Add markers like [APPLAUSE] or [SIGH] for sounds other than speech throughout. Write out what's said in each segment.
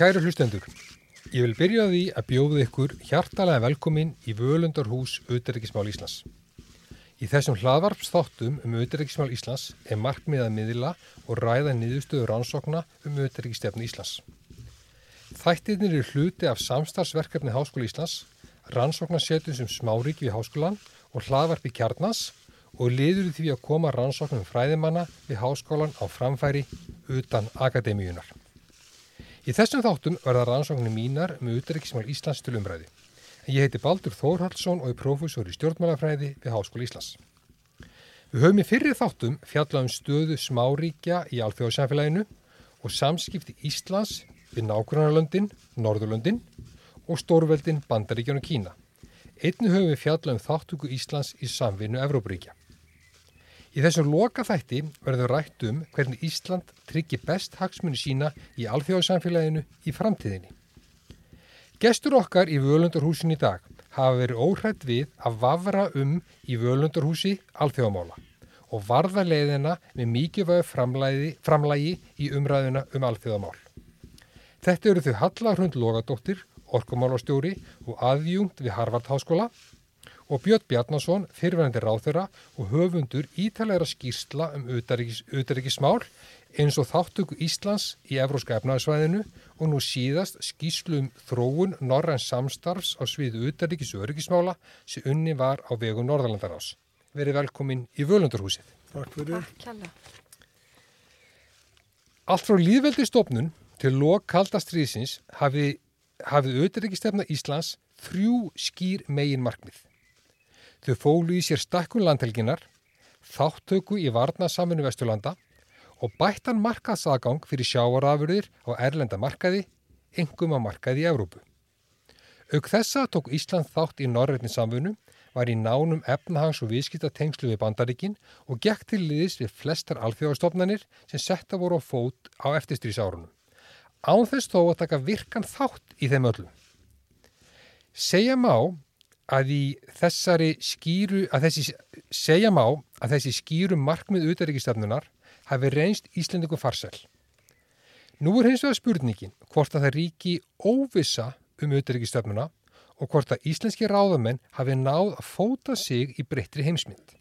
Kæru hlustendur, ég vil byrja því að bjóða ykkur hjartalega velkomin í Völundarhús Uteríkismál Íslands. Í þessum hlaðvarpsþáttum um Uteríkismál Íslands er markmiðað miðla og ræða niðurstöður rannsókna um Uteríkistefnu Íslands. Þættirnir eru hluti af samstarfsverkefni Háskóla Íslands, rannsóknarsetum sem smárík við háskólan og hlaðvarpi kjarnas og liður því að koma rannsóknum fræðimanna við háskólan á framfæri utan akademíunar. Í þessum þáttum verða rannsóknir mínar með utryggismál Íslands til umræði. Ég heiti Baldur Þórhaldsson og er profesor í stjórnmálafræði við Háskóla Íslands. Við höfum í fyrir þáttum fjallað um stöðu smáríkja í alþjóðsænfélaginu og samskipti Íslands við nákvæmarlöndin, Norðurlöndin og stórveldin Bandaríkjan og Kína. Einnu höfum við fjallað um þáttöku Íslands í samvinnu Evrópuríkja. Í þessum loka þætti verður rætt um hvernig Ísland tryggir best hagsmunni sína í alþjóðsamfélaginu í framtíðinni. Gestur okkar í völundarhúsin í dag hafa verið óhrætt við að vafra um í völundarhúsi alþjóðamála og varða leiðina með mikilvæg framlægi, í umræðuna um alþjóðamál. Þetta eru þau Halla Hrund Logadóttir, orkumálastjóri og aðjungt við Harvard Háskóla og Björn Bjarnason, fyrirvændi ráþurra og höfundur ítalegra skýrsla um auðaríkismál eins og þáttöku Íslands í Evróska efnaðsvæðinu og nú síðast skýrslu um þróun Norræns samstarfs á sviðu auðaríkis og öryggismála sem unni var á vegu Norðalandarás. Verið velkomin í Völundurhúsið. Takk fyrir. Takk Allt frá líðveldistofnun til lok kaldastriðsins hafið, hafið auðaríkistefna Íslands þrjú skýr megin markmið. Þau fólu í sér stakkun landhelginar, þáttöku í varnasaminu Vesturlanda og bættan markaðsagang fyrir sjávarafurðir á erlenda markaði, engum að markaði í Európu. Auk þessa tók Ísland þátt í norrætni samfunnu, var í nánum efnahags- og viðskiptatengslu við bandaríkin og gekk til liðis við flestar alþjóðastofnanir sem setta voru á fót á eftirstrísárunum. Án þess þó að taka virkan þátt í þeim öllum. Segja má að skýru, að þessi segja má að þessi skýru markmið utaríkistefnunar hafi reynst Íslandingu farsæl. Nú er hins vegar spurningin hvort að það ríki óvisa um utaríkistefnuna og hvort að íslenski ráðamenn hafi náð að fóta sig í breyttri heimsmynd.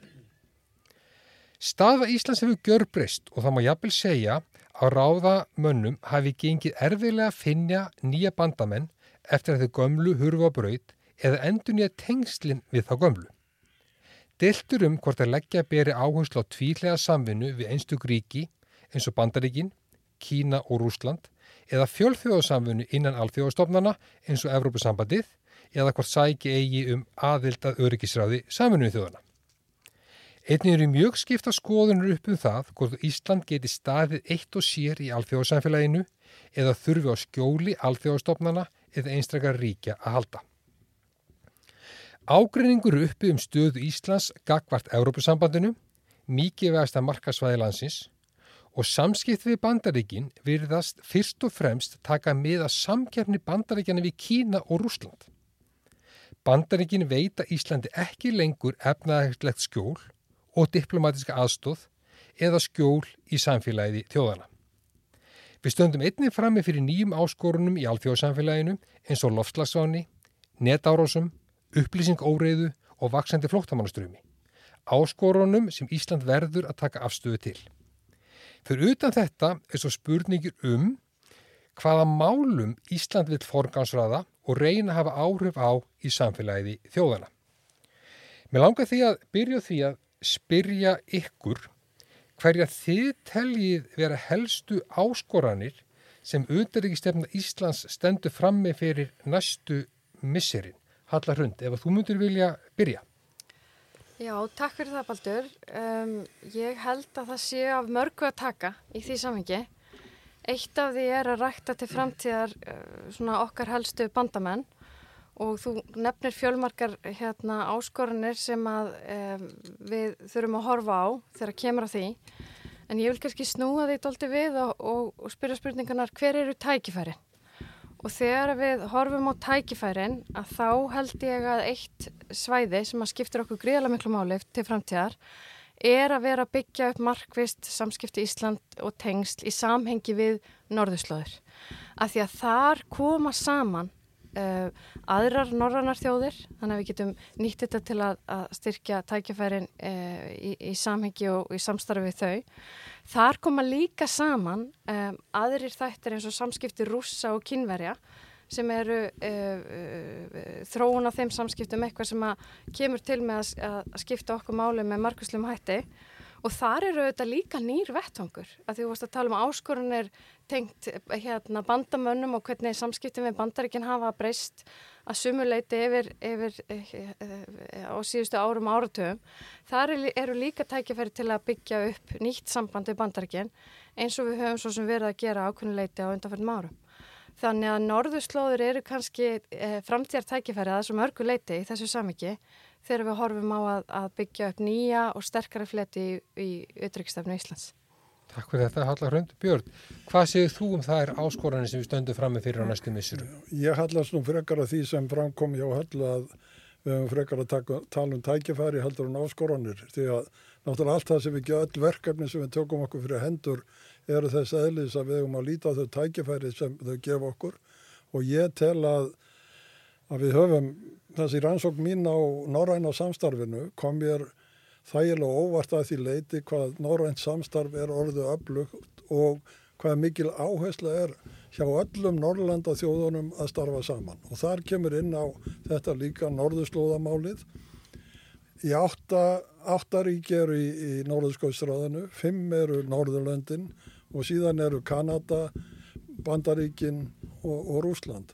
Staða Íslands hefur gjörbreyst og það má jafnvel segja að ráðamönnum hafi gengið erfiðlega að finja nýja bandamenn eftir að þau gömlu hurfa braut eða endur nýja tengslinn við þá gömlu. Deltur um hvort að leggja beri áherslu á tvílega samvinnu við einstug ríki eins og Bandaríkin, Kína og Rúsland eða fjölþjóðsamvinnu innan alþjóðastofnana eins og Evrópusambandið eða hvort sæki eigi um aðild að öryggisráði samvinnu þjóðana. Einnig eru mjög skipta skoðunur upp um það hvort Ísland geti staðið eitt og sér í alþjóðsamfélaginu eða þurfi á skjóli alþjóðastofnana eða einstakar ríkja að halda. Ágreiningur uppi um stöðu Íslands gagvart Európusambandinu, mikið veðast að markasvæði landsins og samskipt við bandaríkin virðast fyrst og fremst taka með að samkjafni bandaríkjana við Kína og Rúsland. Bandaríkin veita Íslandi ekki lengur efnaðarlegt skjól og diplomatiska aðstóð eða skjól í samfélagið þjóðana. Við stöndum einnig frammi fyrir nýjum áskorunum í alþjóðsamfélaginu eins og lofslagsváni, netárásum, upplýsing óreiðu og vaksandi flóttamannaströmi. Áskorunum sem Ísland verður að taka afstöðu til. Fyrir utan þetta er svo spurningir um hvaða málum Ísland vil forgansraða og reyna að hafa áhrif á í samfélagiði þjóðana. Mér langar því að byrja því að spyrja ykkur hverja þið teljið vera helstu áskoranir sem auðvitaðrikistefna Íslands stendur frammi fyrir næstu misserinn. Halla Hrund, ef þú myndir vilja byrja. Já, takk fyrir það Baldur. Um, ég held að það sé af mörgu að taka í því samhengi. Eitt af því er að rækta til framtíðar uh, okkar helstu bandamenn og þú nefnir fjölmarkar hérna, áskorunir sem að, um, við þurfum að horfa á þegar kemur á því. En ég vil kannski snúa því doldi við og, og, og spyrja spurningarnar hver eru tækifærin? Og þegar við horfum á tækifærin að þá held ég að eitt svæði sem að skiptir okkur gríðarlega miklu máli til framtíðar er að vera að byggja upp markvist samskipti Ísland og tengsl í samhengi við norðurslóður. Af því að þar koma saman uh, aðrar norrannar þjóðir, þannig að við getum nýtt þetta til að, að styrkja tækjafærin uh, í, í samhengi og í samstarfi við þau. Þar koma líka saman um, aðrir þættir eins og samskipti rússa og kynverja sem eru uh, uh, þróun á þeim samskiptum eitthvað sem kemur til með að, að skipta okkur máli með marguslum hætti. Og þar eru þetta líka nýr vettvangur að því þú varst að tala um áskorunir tengt hérna, bandamönnum og hvernig samskiptum við bandaríkinn hafa breyst að sumuleiti yfir, yfir á síðustu árum áratöfum. Þar eru líka tækifæri til að byggja upp nýtt samband við bandaríkinn eins og við höfum svo sem verið að gera ákunnuleiti á undanfjöldum árum. Þannig að norðurslóður eru kannski eh, framtíðar tækifæri að þessu mörgu leiti í þessu samiki þegar við horfum á að, að byggja upp nýja og sterkara fleti í, í utryggsstafnu Íslands. Takk fyrir þetta, Halla Hrönd. Björn, hvað séu þú um er áskoranir sem við stöndum fram með fyrir á næstu missuru? Ég hallast nú frekar að því sem framkom hjá Halla að við höfum frekar að taka, tala um tækifæri heldur en áskoranir því að náttúrulega allt það sem við getum öll verkefni sem við tökum okkur fyrir hendur eru þess aðlis að við höfum að líta á þau tækifæri sem þau gefa okkur og ég tel að, að við höfum þessi rannsókn mín á norræna samstarfinu kom mér þægilega óvart að því leiti hvað norrænt samstarf er orðið öflugt og hvað mikil áhersla er hjá öllum Norrlanda þjóðunum að starfa saman og þar kemur inn á þetta líka norðurslóðamálið í átta, átta ríki eru í, í norðurskóðsráðinu, fimm eru Norðurlöndin og síðan eru Kanada, Bandaríkin og, og Rúsland.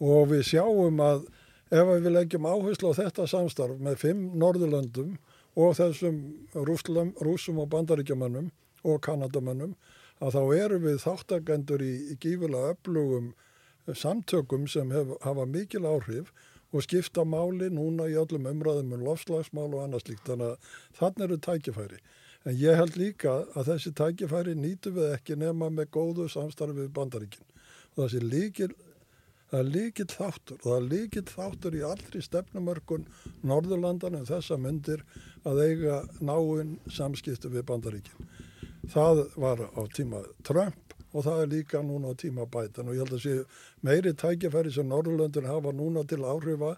Og við sjáum að ef við leggjum áherslu á þetta samstarf með fimm Norðurlöndum og þessum Rúslam, Rúsum og Bandaríkjamannum og Kanadamannum að þá eru við þáttakendur í, í gífulega öflugum samtökum sem hef, hafa mikil áhrif og skipta máli núna í öllum umræðum um lofslagsmál og annað slíkt þannig að þannig eru tækifæri. En ég held líka að þessi tækifæri nýtu við ekki nema með góðu samstarfi við bandaríkinn. Og þessi líkil, það er líkil þáttur og það er líkil þáttur í allri stefnumörkun Norðurlandan en þessa myndir að eiga náinn samskiptu við bandaríkinn. Það var á tíma Trump og það er líka núna á tíma bætan og ég held að sé meiri tækifæri sem Norðurlöndin hafa núna til áhrifa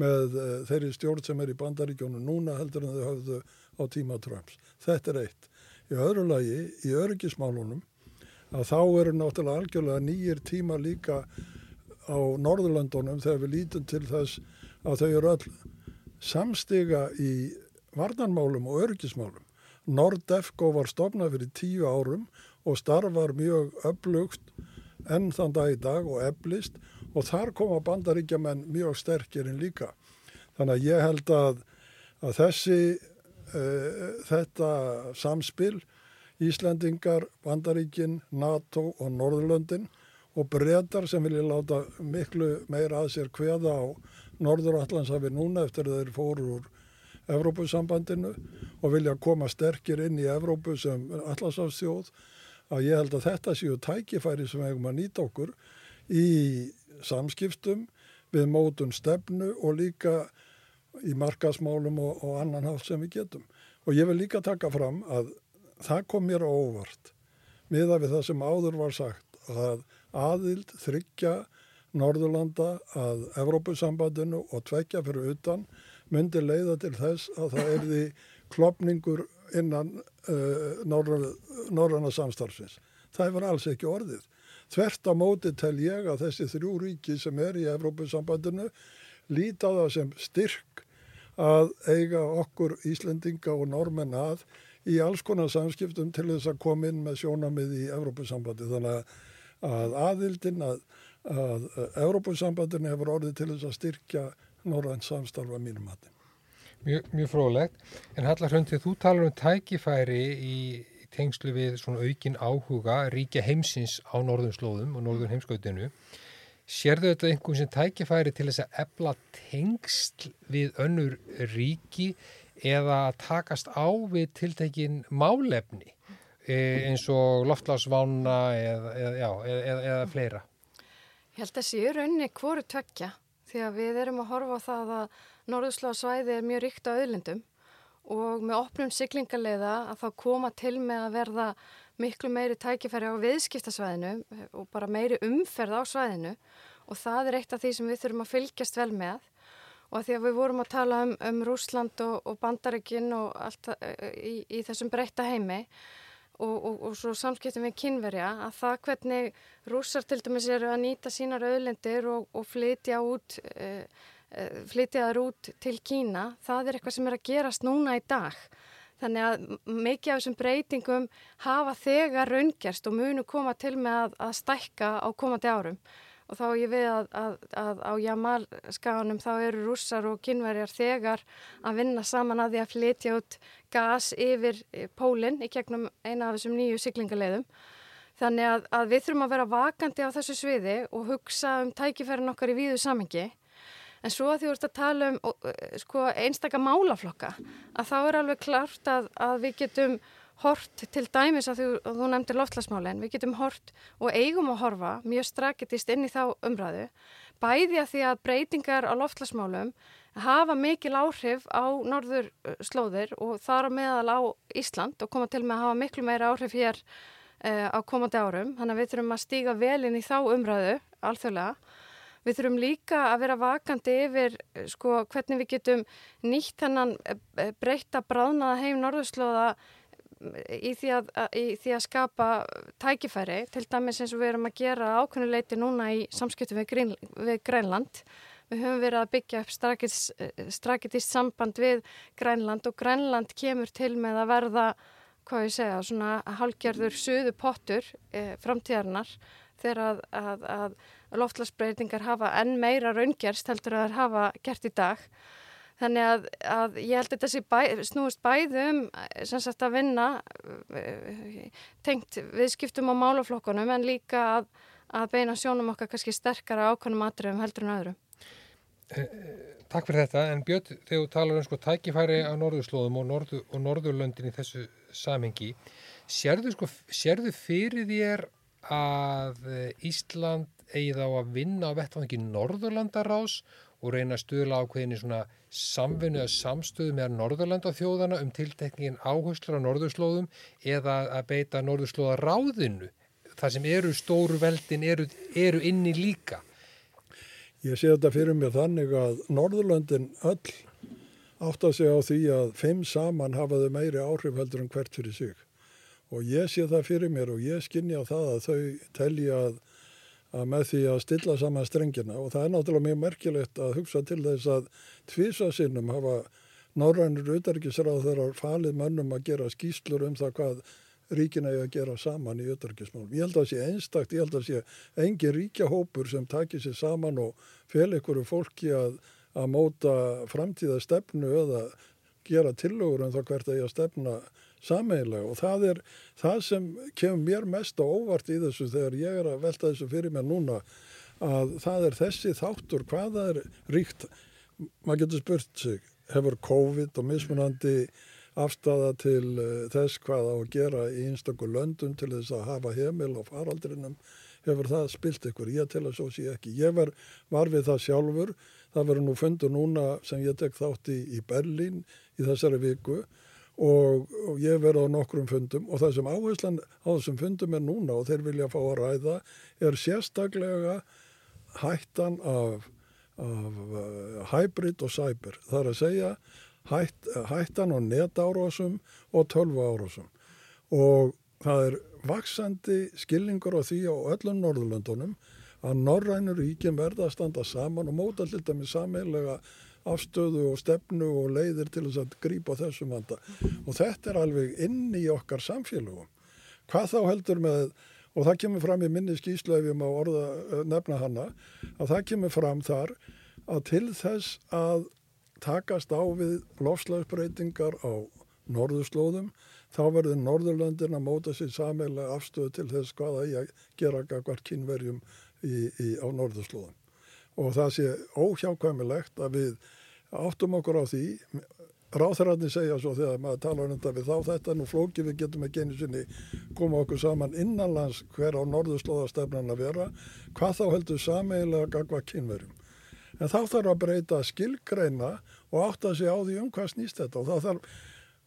með uh, þeirri stjórn sem er í bandaríkjónu núna heldur en þau hafðu á tíma Trumps. Þetta er eitt. Í öðru lagi, í öryggismálunum, að þá eru náttúrulega algjörlega nýjir tíma líka á Norðurlandunum þegar við lítum til þess að þau eru öll samstiga í varnanmálum og öryggismálum. Nordefco var stofnað fyrir tíu árum og starfar mjög öflugt enn þann dag í dag og eflist og þar koma bandaríkjaman mjög sterkir en líka. Þannig að ég held að, að þessi uh, þetta samspil Íslandingar, Bandaríkin, NATO og Norðurlöndin og breytar sem vilja láta miklu meira að sér hveða á Norðurallansafi núna eftir þeir fóru úr Evrópusambandinu og vilja koma sterkir inn í Evrópu sem allarsafstjóð að ég held að þetta séu tækifæri sem hefum að nýta okkur í samskiptum við mótun stefnu og líka í markasmálum og, og annan hátt sem við getum. Og ég vil líka taka fram að það kom mér óvart miða við það sem áður var sagt að aðild þryggja Norðurlanda að Evrópusambandinu og tvekja fyrir utan myndi leiða til þess að það erði klopningur innan uh, norðurna samstarfsins. Það hefur alls ekki orðið. Þvert á móti tel ég að þessi þrjú ríki sem er í Evrópusambandinu líta það sem styrk að eiga okkur Íslendinga og normenn að í alls konar samskiptum til þess að koma inn með sjónamið í Evrópusambandi. Þannig að, að aðildin að, að Evrópusambandin hefur orðið til þess að styrkja norrænt samstarfa mínum hattin. Mjög, mjög frólægt, en Hallar Hröndið, þú talar um tækifæri í tengslu við svona aukin áhuga ríkja heimsins á norðum slóðum og norðum heimskautinu. Sérðu þetta einhvern sem tækifæri til þess að ebla tengsl við önnur ríki eða takast á við tiltekin málefni eins og loftlagsvána eða, eða, eða, eða fleira? Ég held að þessi er raunni hverju tvekja því að við erum að horfa á það að norðurslóðsvæði er mjög ríkt á auðlindum og með opnum siglingarleiða að þá koma til með að verða miklu meiri tækifæri á viðskiptasvæðinu og bara meiri umferð á svæðinu og það er eitt af því sem við þurfum að fylgjast vel með og því að við vorum að tala um, um Rúsland og, og Bandaríkin og allt í, í þessum breyta heimi og, og, og svo samskiptum við kynverja að það hvernig rússar til dæmis eru að nýta sínar auðlendir og flytja út e, e, flytja þar út til Kína það er eitthvað sem er að gerast núna í dag. Þannig að mikið af þessum breytingum hafa þegar raungerst og munu koma til með að, að stækka á komandi árum og þá ég við að, að, að á Jamal-skaganum þá eru rússar og kynverjar þegar að vinna saman að því að flytja út gas yfir pólinn í gegnum eina af þessum nýju syklingaleiðum. Þannig að, að við þurfum að vera vakandi á þessu sviði og hugsa um tækifærin okkar í víðu samengi. En svo að því ert að tala um sko, einstakka málaflokka að þá er alveg klart að við getum hort til dæmis að þú, að þú nefndir loftlasmálinn, við getum hort og eigum að horfa mjög strakitist inn í þá umræðu, bæði að því að breytingar á loftlasmálum hafa mikil áhrif á norður slóðir og þar á meðal á Ísland og koma til með að hafa miklu meira áhrif hér uh, á komandi árum, þannig að við þurfum að stíga vel inn í þá umræðu alþjóðlega. Við þurfum líka að vera vakandi yfir sko, hvernig við getum nýtt hennan eh, breyta bráðnaða heim norðurslóða í því að, í því að skapa tækifæri, til dæmis eins og við erum að gera ákveðnuleiti núna í samskiptum við, Grín, við Grænland. Við höfum verið að byggja upp strakitist samband við Grænland og Grænland kemur til með að verða, hvað ég segja, svona hálgjörður suðu pottur e, framtíðarnar þegar að, að, að loftlagsbreytingar hafa enn meira raungerst heldur að það hafa gert í dag. Þannig að, að ég held að þetta bæ, snúist bæðum sem sagt að vinna tengt viðskiptum á málaflokkunum en líka að, að beina sjónum okkar kannski sterkara ákvæmum atriðum heldur en öðru. Eh, eh, takk fyrir þetta en Björn þegar þú talar um sko tækifæri á norðurslóðum og, norðu, og norðurlöndin í þessu samengi sérðu, sko, sérðu fyrir þér að Ísland eigi þá að vinna á vettvangi Norðurlandarás og reyna að stuðla ákveðinni svona samvinnu eða samstöðu með Norðurlanda þjóðana um tiltekningin áherslur á norðurslóðum eða að beita norðurslóða ráðinu. Það sem eru stóru veldin eru, eru inni líka. Ég sé þetta fyrir mér þannig að Norðurlandin öll átt að segja á því að fimm saman hafaðu meiri áhrif heldur en hvert fyrir sig. Og ég sé það fyrir mér og ég skinni á það að þau telja að að með því að stilla saman strengina og það er náttúrulega mjög merkilegt að hugsa til þess að tvísasinnum hafa norrænur auðarkisráð þeirra falið mönnum að gera skýslur um það hvað ríkina er að gera saman í auðarkismálum. Ég held að það sé einstakt, ég held að það sé engin ríkjahópur sem takir sér saman og fel einhverju fólki að, að móta framtíða stefnu eða gera tillögur um það hvert að ég að stefna sameiginlega og það er það sem kemur mér mest á óvart í þessu þegar ég er að velta þessu fyrir mér núna að það er þessi þáttur hvaða er ríkt? Maður getur spurt sig hefur COVID og mismunandi afstafa til uh, þess hvað á að gera í einstakku löndum til þess að hafa heimil og faraldrinum? Hefur það spilt ykkur, ég tel að svo sé ekki. Ég var, var við það sjálfur. Það verður nú fundur núna sem ég tek þátt í, í Berlín í þessari viku og, og ég verði á nokkrum fundum og það sem áherslan á þessum fundum er núna og þeir vilja fá að ræða er sérstaklega hættan af, af uh, hybrid og cyber. Það er að segja hætt, hættan á netárásum og tölvuárásum og það er vaksandi skilningur á því á öllum Norðurlöndunum að Norrænur ríkin verða að standa saman og móta alltaf með sameilega afstöðu og stefnu og leiðir til þess að grípa þessum vanda og þetta er alveg inn í okkar samfélagum. Hvað þá heldur með, og það kemur fram í minni ég má orða eh, nefna hana, að það kemur fram þar að til þess að takast á við lofslagsbreytingar á norðurslóðum þá verður Norðurlöndin að móta sér sameilega afstöðu til þess hvaða ég gera hvert kynverjum í, í, á norðurslóðum og það sé óhjákvæmilegt að við áttum okkur á því. Ráþræðin segja svo þegar maður tala um þetta við þá þetta nú flóki við getum ekki einu sinni koma okkur saman innanlands hver á norðurslóðastefnan að vera. Hvað þá heldur sameiginlega gagva kynverjum en þá þarf að breyta skilgreina og átta sig á því um hvað snýst þetta. Og þá þarf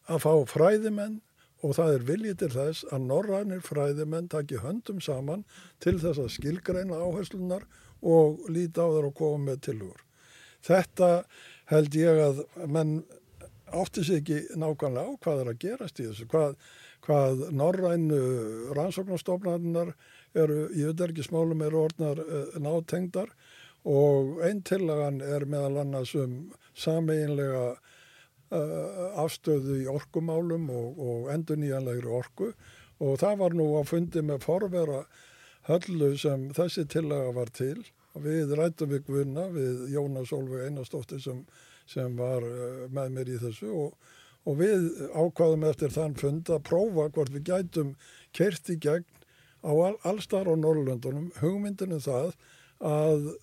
að fá fræðimenn og það er viljið til þess að norrænir fræðimenn taki höndum saman til þess að skilgreina áherslunar og líti á þar og koma með tilugur. Þetta held ég að menn átti sig ekki nákvæmlega á hvað er að gerast í þessu, hvað, hvað norrænu rannsóknarstofnarinnar eru í auðverkismálum eru orðnar uh, nátengdar og einn tillagan er meðal annars um sameinlega uh, afstöðu í orkumálum og, og endur nýjanlegri orku og það var nú að fundi með forvera höllu sem þessi tillaga var til við rættum við Gvunna, við Jónas Olveg Einarstóttir sem, sem var uh, með mér í þessu og, og við ákvaðum eftir þann fund að prófa hvort við gætum kert í gegn á all, allstar á Norrlöndunum hugmyndinu það að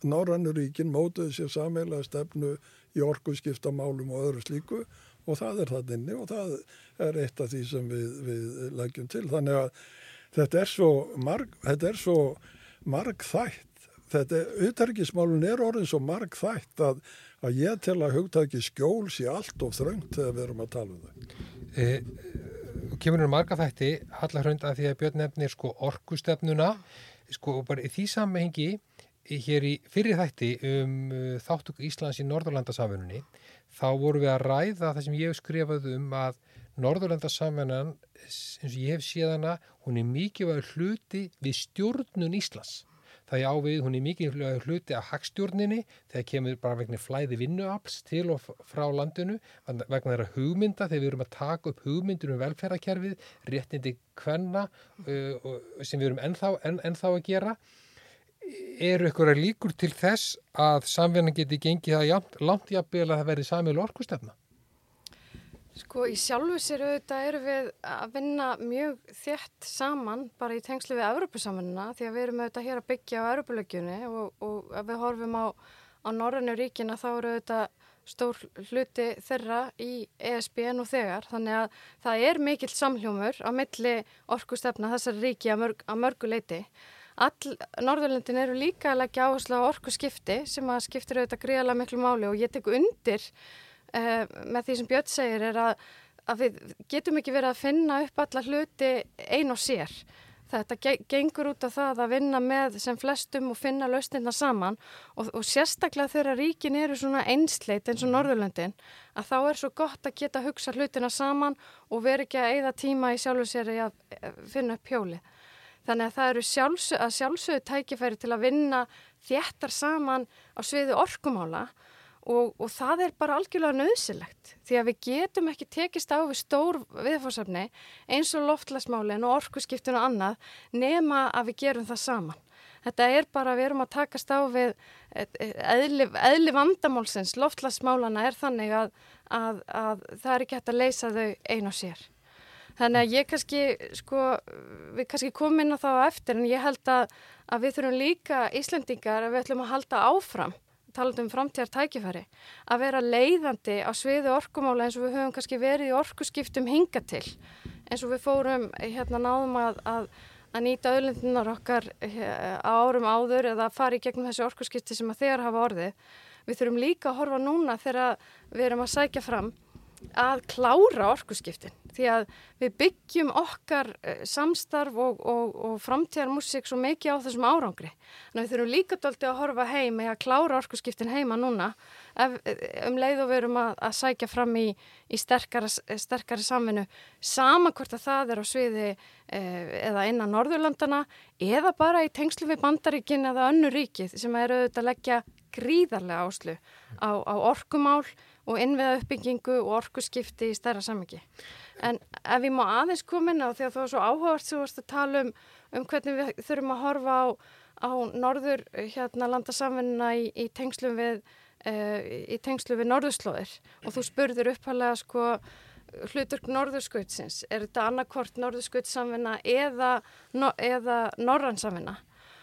Norrannuríkin mótuði sér sameilega stefnu í orgu skiptamálum og öðru slíku og það er það inni og það er eitt af því sem við, við leggjum til. Þannig að þetta er svo marg, þetta er svo marg þætt. Þetta auðverkismálun er orðin svo marg þætt að, að ég tel að hugtæki skjóls í allt of þröngt þegar við erum að tala um það. E, kemur um marga þætti, Hallarhrönd að því að Björn nefnir sko orkustefnuna, sko bara í því sammengi hér í fyrir þætti um uh, þáttuk Íslands í Norðurlandasamfunni þá voru við að ræða það sem ég hef skrifað um að Norðurlandasamfunan eins og ég hef séðana hún er mikilvægur hluti við stjórnun Íslands það er ávið, hún er mikilvægur hluti að hagstjórninni þegar kemur bara vegna flæði vinnuafls til og frá landinu vegna þeirra hugmynda þegar við erum að taka upp hugmyndur um velferðarkerfið réttindi hvenna uh, sem við erum ennþá, enn, ennþá að gera eru ykkur að líkur til þess að samverðan geti gengið það langt jafnvel að það verði samil orkustefna? Sko í sjálfu sér auðvitað eru við að vinna mjög þétt saman bara í tengslu við Evropasamfunna því að við erum auðvitað hér að byggja á Evropalögjunni og, og ef við horfum á, á Norrannu ríkina þá eru auðvitað stór hluti þeirra í ESB nú þegar. Þannig að það er mikill samljómur á milli orkustefna þessar ríki að, mörg, að mörguleiti All Norðurlöndin eru líka að leggja áherslu á orku skipti sem að skiptir auðvitað gríðalega miklu máli og ég tek undir uh, með því sem Björn segir er að, að við getum ekki verið að finna upp alla hluti ein og sér. Þetta gengur út af það að vinna með sem flestum og finna lausnirna saman og, og sérstaklega þegar ríkin eru svona einsleit eins og Norðurlöndin að þá er svo gott að geta hugsa hlutina saman og veri ekki að eigða tíma í sjálfu sér að finna upp hjólið. Þannig að það eru sjálfsög, sjálfsögðu tækifæri til að vinna þéttar saman á sviðu orkumála og, og það er bara algjörlega nöðsilegt því að við getum ekki tekist á við stór viðfórsafni eins og loftlasmálin og orkuskiptun og annað nema að við gerum það saman. Þetta er bara, við erum að takast á við eðli, eðli vandamálsins, loftlasmálana er þannig að, að, að það er ekki hægt að leysa þau einu og sér. Þannig að ég kannski, sko, við kannski komum inn á það á eftir en ég held að, að við þurfum líka Íslendingar að við ætlum að halda áfram, talað um framtíðar tækifæri, að vera leiðandi á sviði orkumála eins og við höfum kannski verið í orkuskiptum hinga til, eins og við fórum, hérna náðum að, að, að nýta öðlindunar okkar eh, á árum áður eða fara í gegnum þessi orkuskipti sem að þegar hafa orðið. Við þurfum líka að horfa núna þegar við erum að sækja fram að klára orkuskiptin því að við byggjum okkar uh, samstarf og, og, og framtíðarmusik svo mikið á þessum árangri. Að við þurfum líka doldið að horfa heim eða klára orkusskiptin heima núna ef, um leið og við erum að, að sækja fram í, í sterkara, sterkara samvinnu sama hvort að það er á sviði uh, eða innan Norðurlandana eða bara í tengslu við bandaríkin eða önnu ríkið sem er auðvitað að leggja gríðarlega áslu á, á orkumál og innviða uppbyggingu og orkuskipti í stærra samengi. En ef við má aðeins koma inn á því að það var svo áhugavert sem þú varst að tala um, um hvernig við þurfum að horfa á, á norður hérna landasamvinna í, í tengslu við, uh, við norðurslóðir og þú spurður upphalega sko hluturk norðurskautsins, er þetta annarkvort norðurskautsamvinna eða, no, eða norransamvinna?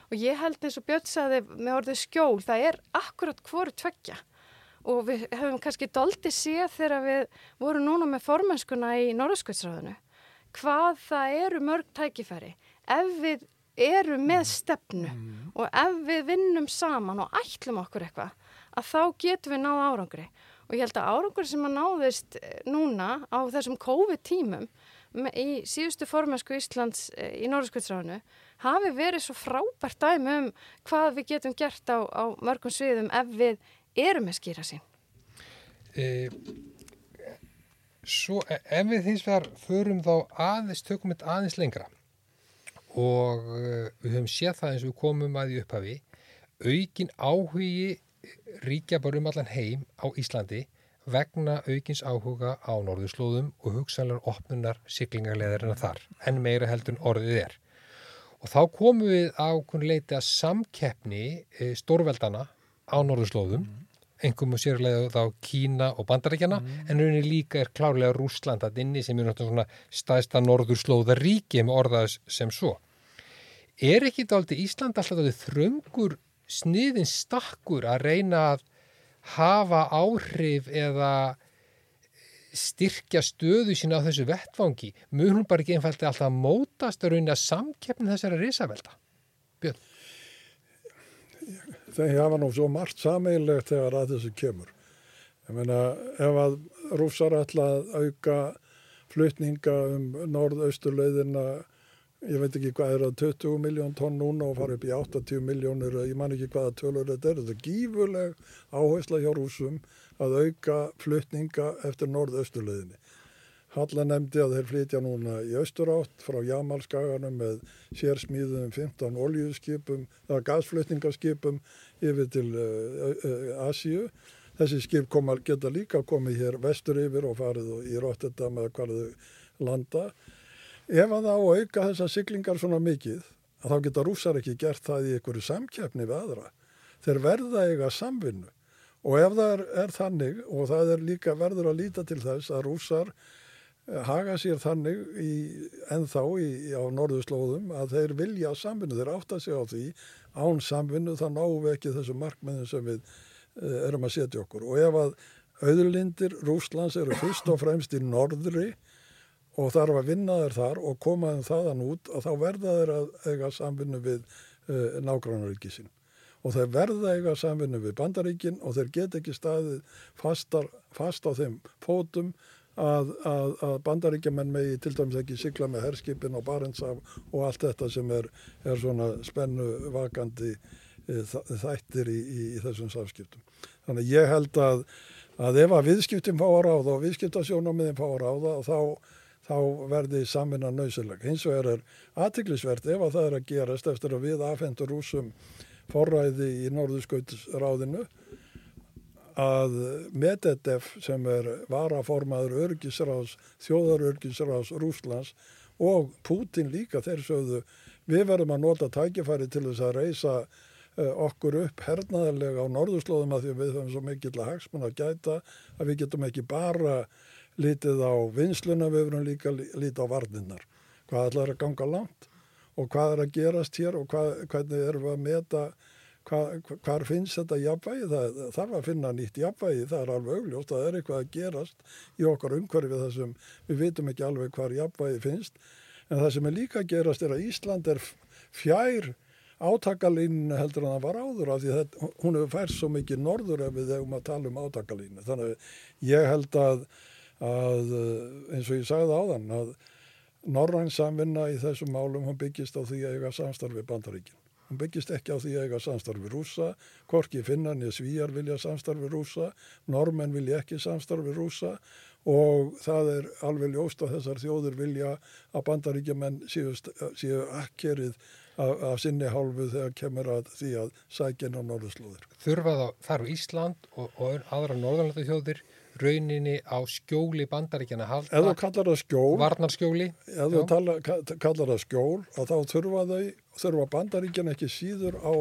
Og ég held eins og Björn sagði með orðið skjól, það er akkurat hvoru tveggja og við höfum kannski doldi séð þegar við vorum núna með formennskuna í Norðskvöldsráðinu hvað það eru mörg tækifæri. Ef við erum með stefnu mm. og ef við vinnum saman og ætlum okkur eitthvað að þá getum við náða árangri. Og ég held að árangur sem að náðist eh, núna á þessum COVID-tímum í síðustu formesku Íslands eh, í Norðskvöldsránu hafi verið svo frábært dæmi um hvað við getum gert á, á mörgum sviðum ef við erum með skýra sín. E, svo e, ef við þins vegar förum þá aðeins, tökum við aðeins lengra og uh, við höfum séð það eins og við komum að í upphafi aukin áhugi ríkja bara um allan heim á Íslandi vegna aukins áhuga á norðurslóðum og hugsanlega opnunar siglingarleðarina þar, en meira heldur en orðið er. Og þá komum við á leiti að samkeppni e, stórveldana á norðurslóðum, einhverjum sérlega þá Kína og Bandaríkjana, mm. en rauninni líka er klárlega Rúsland að inni sem er náttúrulega svona staðista norðurslóðaríki með orðaðs sem svo. Er ekki þetta aldrei Ísland alltaf þröngur sniðin stakkur að reyna að hafa áhrif eða styrkja stöðu sína á þessu vettfangi mjög hún bara ekki einfaldi alltaf mótast að rauna samkeppnin þessari risavelda Björn Það hafa nú svo margt sameigilegt þegar að þessu kemur. Ég meina ef að rúsar ætla að auka flutninga um norðausturleiðina ég veit ekki hvað er að 20 miljón tonn núna og fara upp í 80 miljónir ég man ekki hvaða tölur þetta er þetta er gífurleg áhersla hjá rúsum að auka flutninga eftir norðausturleðinni Halla nefndi að þeir flytja núna í austurátt frá Jamalskaganum með sérsmíðum 15 oljuskipum eða gasflutningaskipum yfir til uh, uh, Asíu. Þessi skip koma, geta líka komið hér vestur yfir og farið í Rotterdam eða hvaðu landa. Ef að það á auka þessar siglingar svona mikið þá geta rúsar ekki gert það í einhverju samkeppni við aðra. Þeir verða eiga samvinnu. Og ef það er, er þannig og það er líka verður að líta til þess að rúsar haga sér þannig í, ennþá í, á norðuslóðum að þeir vilja samvinnu, þeir átta sig á því án samvinnu þá náum við ekki þessu markmiðin sem við uh, erum að setja okkur og ef að auðlindir Rúslands eru fyrst og fremst í norðri og þarf að vinna þeir þar og koma þeim þaðan út og þá verða þeir að eiga samvinnu við uh, nágrannaríki sín. Og þeir verða eiga samvinnu við bandaríkin og þeir get ekki staðið fastar, fast á þeim fótum að, að, að bandaríkjaman megi til dæmis ekki sigla með herskipin og barentsaf og allt þetta sem er, er svona spennu vakandi uh, þættir í, í, í þessum samskiptum. Þannig ég held að, að ef að viðskiptum fá að ráða og viðskiptasjónamiðin fá að ráða og þá þá verði samvinna nöysileg. Hins vegar er aðtiklisvert ef að það er að gerast eftir að við afhendur úsum forræði í Norðurskautsráðinu að Medvedev sem er varaformaður örgisráðs, þjóðarörgisráðs Rúslands og Putin líka þeir sögðu við verðum að nota tækifæri til þess að reysa uh, okkur upp hernaðarlega á norðurslóðum að því við höfum svo mikill að hagsmun að gæta að við getum ekki bara litið á vinsluna, við verðum líka litið á varninnar. Hvað ætlar að ganga langt og hvað er að gerast hér og hvað, hvernig erum við að meta hvað, hvað finnst þetta jafnvægi. Það þarf að finna nýtt jafnvægi, það er alveg augljóst, það er eitthvað að gerast í okkar umhverfið þessum við vitum ekki alveg hvað jafnvægi finnst. En það sem er líka að gerast er að Ísland er fjær átakalínu heldur en það var áður af því að hún hefur færst svo mikið norður ef við hefum að tala um átakalínu. Þannig ég held að að eins og ég sagði áðan að Norræn samvinna í þessum málum hún byggist á því að eiga samstarfi bandaríkin. Hún byggist ekki á því að eiga samstarfi rúsa, Korki finnan ég svíjar vilja samstarfi rúsa, normenn vilja ekki samstarfi rúsa og það er alveg ljóst að þessar þjóður vilja að bandaríkjumenn séu, séu akkerið af, af sinni hálfu þegar kemur að því að sækina á norðurslóðir. Þurfa þá þarf Ísland og, og aðra norðanlanda þjóðir rauninni á skjóli bandaríkjana halda. Þú kallar það skjól. Varnarskjóli. Ef þú tala, kallar það skjól og þá þurfa þau, þurfa bandaríkjana ekki síður á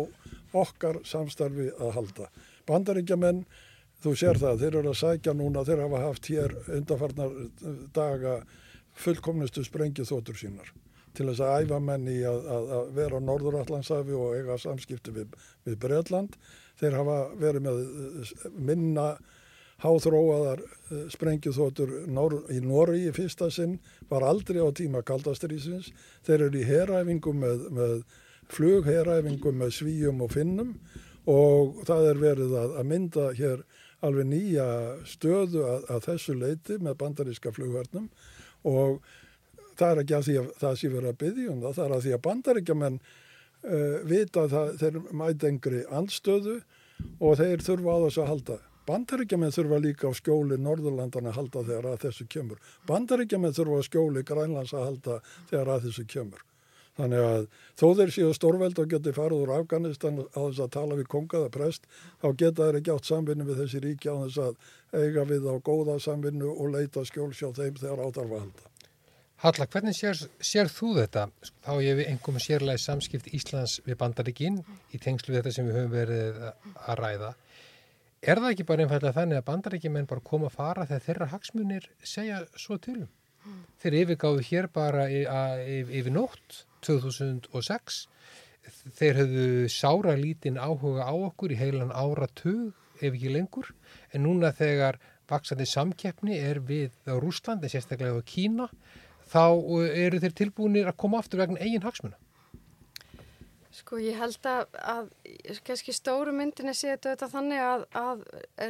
okkar samstarfi að halda. Bandaríkjamenn, þú sér það, þeir eru að sækja núna, þeir hafa haft hér undarfarnar daga fullkomnustu sprengið þóttur sínar til þess að æfa menni að, að, að vera á Norðurallandsafi og eiga samskipti við, við Breitland. Þeir hafa verið með minna háþróaðar eh, sprengjuþótur í Nóri í fyrsta sinn var aldrei á tíma kaldastrýsins. Þeir eru í heræfingum með, með flugheræfingum með svíjum og finnum og það er verið að, að mynda hér alveg nýja stöðu að, að þessu leiti með bandaríska flugverðnum og það er ekki að því að það sé verið að byggja um það, það er að því að bandaríkjaman uh, vita að það, þeir mæta engri andstöðu og þeir þurfa á þessu að halda. Bandaríkjaman þurfa líka á skjóli Norðurlandana að halda þegar að þessu kemur. Bandaríkjaman þurfa á skjóli Grænlands að halda þegar að þessu kemur. Þannig að þó þeir séu stórveld og geti farið úr Afganistan á þess að tala við kongaða prest, þá geta þeir ekki átt samvinnu við þessi ríki á þess að eiga við á góða samvinnu og leita skjólsjá þeim þegar átarfa halda. Halla, hvernig sér, sér þú þetta? Þá ég við einhverjum sérlega samskipt Íslands við bandaríkinn í tengslu við þetta sem við höfum verið að ræða. Er það ekki bara einfallega þannig að bandaríkjumenn bara koma að fara þegar þeirra hagsmunir segja svo tilum? Þeir yfirgáðu hér bara yfir nótt 2006. Þeir höfðu sára lítinn áhuga á okkur í heilan áratug ef ekki lengur en núna þegar vaksandi samkeppni er við Rúslandi, sérstaklega Kína þá eru þeir tilbúinir að koma aftur vegna eigin hagsmuna. Sko ég held að, að kannski stóru myndinni séu þetta þannig að, að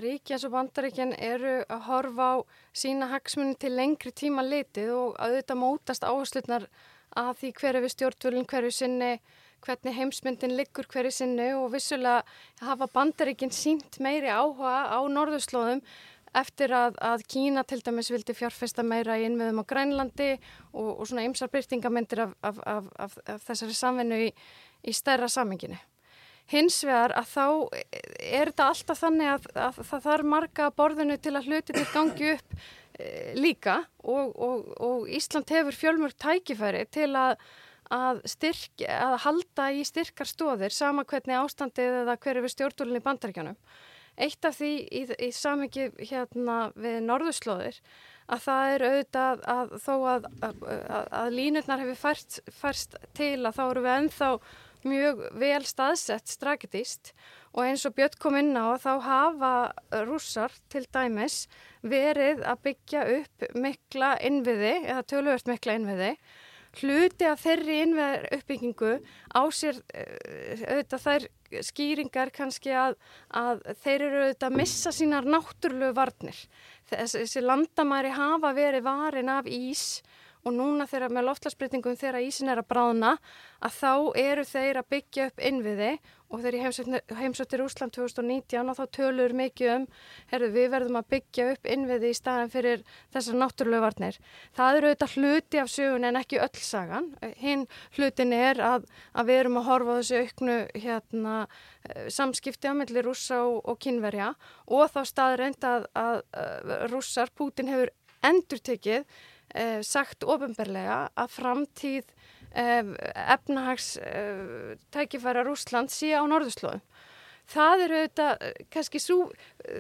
ríki eins og bandaríkjan eru að horfa á sína hagsmunni til lengri tíma litið og að auðvitað mótast áherslutnar að því hverju við stjórnvölinn, hverju sinni, hvernig heimsmyndin liggur hverju sinni og vissulega hafa bandaríkinn sínt meiri áhuga á norðurslóðum eftir að, að Kína til dæmis vildi fjárfesta meira í innviðum á Grænlandi og, og svona ymsar byrtingamindir af, af, af, af þessari samvinnu í, í stærra saminginu. Hins vegar að þá er þetta alltaf þannig að, að það þarf marga borðinu til að hluti til gangi upp e, líka og, og, og Ísland hefur fjölmörg tækifæri til að, að, styrk, að halda í styrkar stóðir sama hvernig ástandið eða hverju við stjórnvölinni bandaríkjanum. Eitt af því í, í samingi hérna við norðurslóðir að það er auðvitað að þó að línutnar hefur færst, færst til að þá eru við ennþá mjög vel staðsett strategist og eins og Björn kom inn á þá hafa rússar til dæmis verið að byggja upp mikla innviði eða töluvert mikla innviði hluti af þeirri innveðar uppbyggingu á sér auðvitað þær skýringar kannski að, að þeir eru auðvitað að missa sínar náttúrlegu varnir. Þessi landamæri hafa verið varin af ís og núna þegar með loftlagsbreytingum þegar ísin er að bráðna að þá eru þeir að byggja upp innviði og þegar ég heimsöktir Úsland 2019 og þá tölur mikið um herru við verðum að byggja upp innviði í staðan fyrir þessar náttúrulega varnir. Það eru auðvitað hluti af sögun en ekki öll sagan. Hinn hlutin er að, að við erum að horfa þessu auknu hérna, samskipti á milli rússa og, og kynverja og þá staður enda að, að, að rússar, Pútin hefur endur tekið eh, sagt ofinberlega að framtíð eh, efnahags eh, Rúsland sé á norðurslóðum. Það eru auðvitað kannski svo,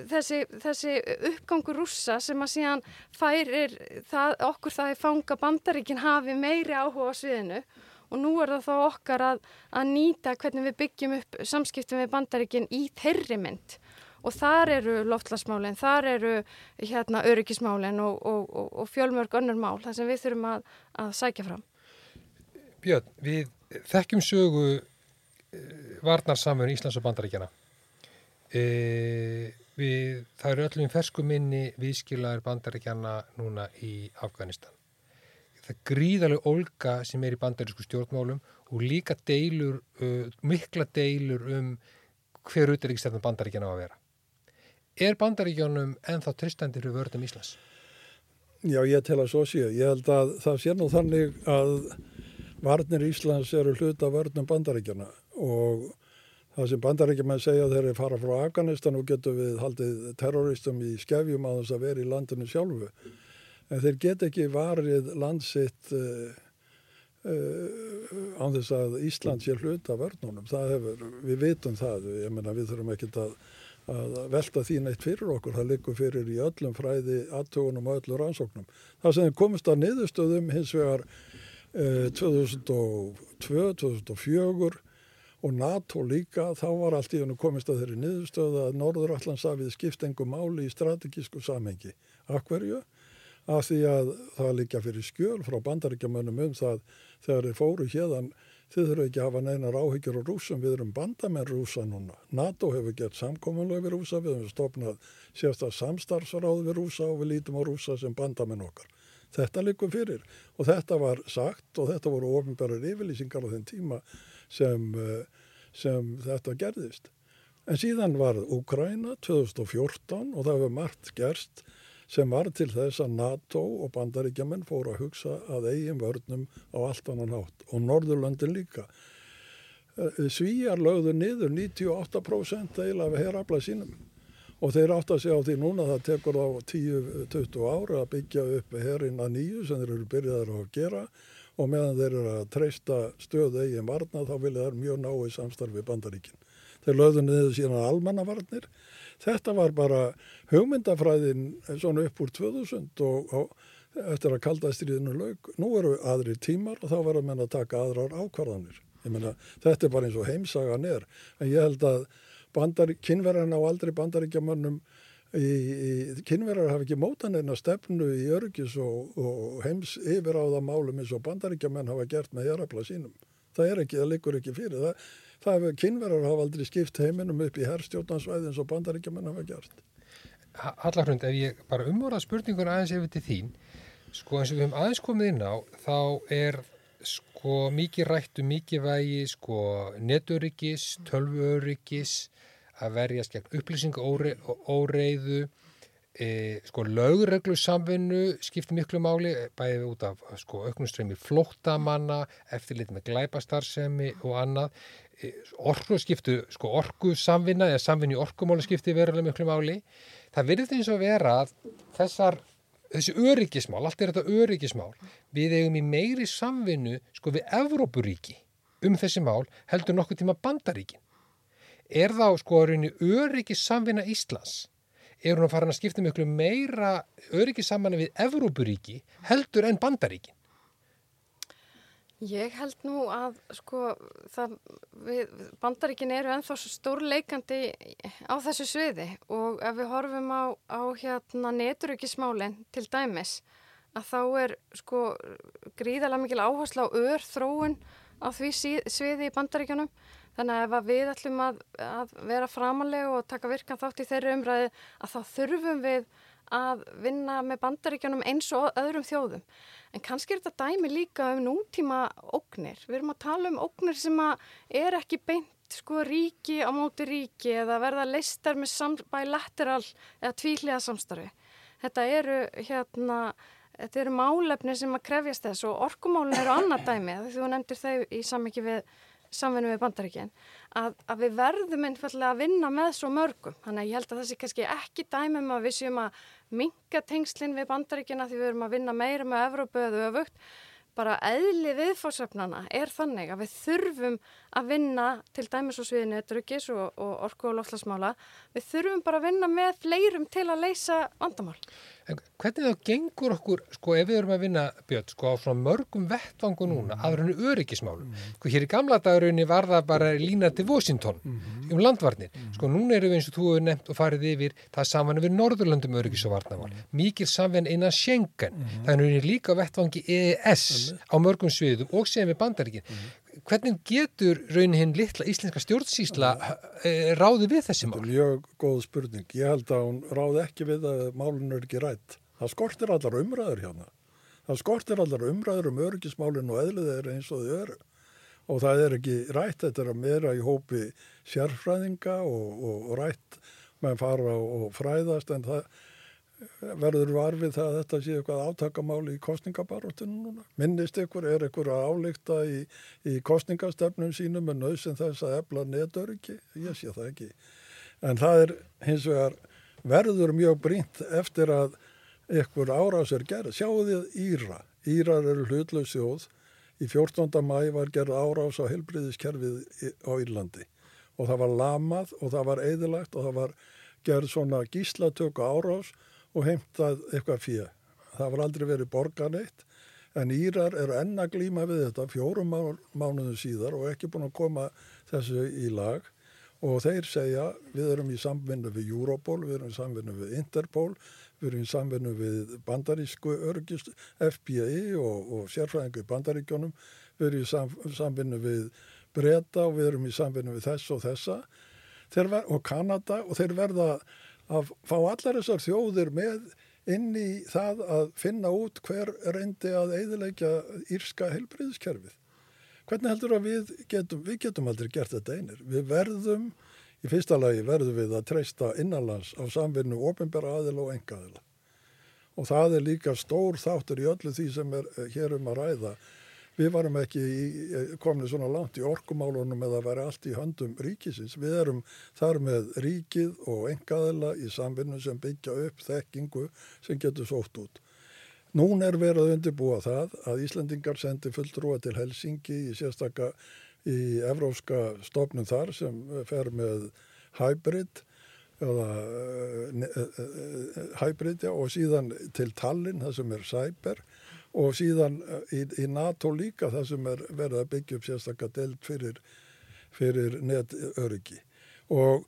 þessi, þessi uppgangur rússa sem að síðan færir það, okkur það er fanga bandaríkin hafi meiri áhuga á sviðinu og nú er það þá okkar að, að nýta hvernig við byggjum upp samskiptum við bandaríkin í þeirri mynd og þar eru loftlasmálinn, þar eru hérna öryggismálinn og, og, og, og fjölmörg önnur mál þar sem við þurfum að, að sækja fram. Björn, við þekkjum sögu eh, varnarsamverðin Íslands og Bandaríkjana. E, við, það eru öllum fersku minni viðskilaður Bandaríkjana núna í Afganistan. Það er gríðarlega olga sem er í bandarísku stjórnmálum og líka deilur, uh, mikla deilur um hver útryggstefnum Bandaríkjana á að vera. Er bandaríkjónum ennþá tristandir fyrir vörðum Íslands? Já, ég tel að svo séu. Ég held að það sé nú þannig að varnir Íslands eru hluta vörðum bandaríkjana og það sem bandaríkjumenn segja þegar þeir fara frá Afganistan og getur við haldið terroristum í skefjum að þess að vera í landinu sjálfu. En þeir get ekki varið landsitt uh, uh, án þess að Ísland sé hluta vörðunum. Við vitum það, ég menna við þurfum ekki að að velta því neitt fyrir okkur. Það liggur fyrir í öllum fræði, aðtögunum og öllum rannsóknum. Það sem komist að niðurstöðum hins vegar eh, 2002, 2004 og NATO líka, þá var allt í hennu komist að þeirri niðurstöðu að Norðurallandsafið skipt engum máli í strategísku samhengi. Akverju? Af því að það líka fyrir skjöl frá bandaríkjamönnum um það þegar þeir fóru hérðan þið þurfum ekki að hafa neinar áhyggjur á rúsum, við erum bandamenn rúsa núna. NATO hefur gett samkominlega við rúsa, við hefum stopnað sérstaklega samstarfsráð við rúsa og við lítum á rúsa sem bandamenn okkar. Þetta likur fyrir og þetta var sagt og þetta voru ofinbærar yfirlýsingar á þenn tíma sem, eh, sem þetta gerðist. En síðan var Úkræna 2014 og það hefur margt gerst sem var til þess að NATO og bandaríkjaman fóru að hugsa að eigin vörnum á allt annan hátt og Norðurlöndin líka. Eh, Svíjar lögðu niður 98% eila af herrafla sínum og þeir átt að segja á því núna það tekur á 10-20 ára að byggja upp herrin að nýju sem þeir eru byrjaðar að gera og meðan þeir eru að treysta stöðu eigin varna þá vilja það mjög náið samstarfi bandaríkin. Þeir lögðu niður síðan almannavarnir Þetta var bara hugmyndafræðin svona upp úr 2000 og, og eftir að kaldastriðinu laug. Nú eru aðri tímar og þá verður menn að taka aðrar ákvarðanir. Meina, þetta er bara eins og heimsagan er. En ég held að kynverðarna á aldrei bandaríkjamönnum kynverðar hafi ekki mótan eina stefnu í örgis og, og heims yfir á það málum eins og bandaríkjamenn hafa gert með jarabla sínum. Það er ekki, það liggur ekki fyrir það það hefur kynverðar hafa aldrei skipt heiminum upp í herrstjórnansvæði eins og bandaríkjaman hafa gert. Allarhrund, ef ég bara umvorða spurningun aðeins yfir til þín, sko eins og við hefum aðeins komið inn á, þá er sko mikið rættu, mikið vægi, sko neturyggis, tölvuöryggis, að verjast gegn upplýsingaóreiðu, e, sko lögreglu samvinnu skiptir miklu máli, bæðið út af sko auknustreymi flóttamanna, eftirlit með glæpastarsemi og annað orku skiptu, sko orku samvinna eða samvinni orkumáli skipti verulega miklu máli. Það verður því eins og vera að þessar, þessi öryggismál, allt er þetta öryggismál, við eigum í meiri samvinnu sko við Evrópuríki um þessi mál heldur nokkuð tíma bandaríkin. Er þá sko öryggissamvinna Íslands, er hún að fara að skipta miklu meira öryggissamvinna við Evrópuríki heldur en bandaríkin? Ég held nú að sko það, við, bandaríkin eru ennþá stórleikandi á þessu sviði og ef við horfum á, á hérna neturökismálinn til dæmis að þá er sko gríðalega mikil áherslu á ör þróun á því sviði í bandaríkjanum þannig að ef við ætlum að, að vera framalega og taka virkan þátt í þeirri umræði að þá þurfum við að vinna með bandaríkjanum eins og öðrum þjóðum En kannski er þetta dæmi líka um nútíma ógnir. Við erum að tala um ógnir sem er ekki beint sko ríki á móti ríki eða verða listar með bilateral eða tvíliða samstarfi. Þetta eru hérna, þetta eru málefni sem að krefjast þess og orkumálun eru annað dæmi. Þú nefndir þau í samviki við samvinnu við bandaríkinn, að, að við verðum einfallega að vinna með svo mörgum. Þannig að ég held að það sé kannski ekki dæmum að við séum að minka tengslinn við bandaríkina því við erum að vinna meira með Evrópu eða öfugt. Bara eðli viðfórsöfnana er þannig að við þurfum að vinna til dæmis og sviðinu druggis og, og orku og lofslagsmála. Við þurfum bara að vinna með fleirum til að leysa vandamál. En hvernig þá gengur okkur, sko, ef við erum að vinna björn, sko, á svona mörgum vettvangu núna, mm. aðra henni öryggismálum. Mm. Sko, hér í gamla dagarunni var það bara lína til Washington mm. um landvarnir. Mm. Sko, núna eru við eins og þú hefur nefnt og farið yfir, það er saman við Norðurlandum öryggis og varnamál. Mikið samvenn innan Schengen. Mm. Það er henni líka vettvangi EES á mörgum sviðum og sem við bandaríkinn hvernig getur raunin hinn litla íslenska stjórnsýsla eh, ráði við þessi mál? Þetta er mjög góð spurning. Ég held að hún ráði ekki við að málun er ekki rætt. Það skortir allar umræður hérna. Það skortir allar umræður um örgismálinn og eðlið er eins og þau eru. Og það er ekki rætt, þetta er að meira í hópi sérfræðinga og, og, og rætt með fara og fræðast en það verður varfið það að þetta sé eitthvað átakamáli í kostningabaróttunum núna. Minnist ykkur, er ykkur að álíkta í, í kostningastefnum sínum með nöðsinn þess að efla netöryggi? Ég sé það ekki. En það er hins vegar verður mjög brínt eftir að ykkur árás er gerð. Sjáu þið Íra. Írar eru hlutlaus þjóð. Í 14. mæ var gerð árás á helbriðiskerfið á Írlandi og það var lamað og það var eðilagt og það var gerð svona gíslatöku árás og heimtað eitthvað fyrir. Það var aldrei verið borgan eitt en Írar eru enna glíma við þetta fjórum mánuðum síðar og ekki búin að koma þessu í lag. Og þeir segja við erum í samvinnu við Europol, við erum í samvinnu við Interpol, við erum í samvinnu við bandarísku örgist, FBI og, og sérfræðingu í bandaríkjónum, við erum í sam, samvinnu við Breta og við erum í samvinnu við þess og þessa. Ver, og Kanada og þeir verða að fá allar þessar þjóðir með inn í það að finna út hver reyndi að eiðilegja írska helbriðskerfið. Hvernig heldur að við getum, við getum aldrei gert þetta einir. Við verðum, í fyrsta lagi verðum við að treysta innanlands á samvinnu ofinbæra aðila og enga aðila. Og það er líka stór þáttur í öllu því sem er eh, hér um að ræða. Við varum ekki eh, komni svona langt í orkumálunum eða verið allt í höndum ríkisins. Við erum þar með ríkið og engaðila í samvinnu sem byggja upp þekkingu sem getur sótt út. Nún er verið að undirbúa það að Íslandingar sendi fulltrúa til Helsingi í sérstakka í evrópska stofnum þar sem fer með hybrid eða uh, uh, hybrid já, og síðan til Tallinn það sem er cyber og síðan í, í NATO líka það sem er verið að byggja upp sérstakka delt fyrir, fyrir netöryggi. Og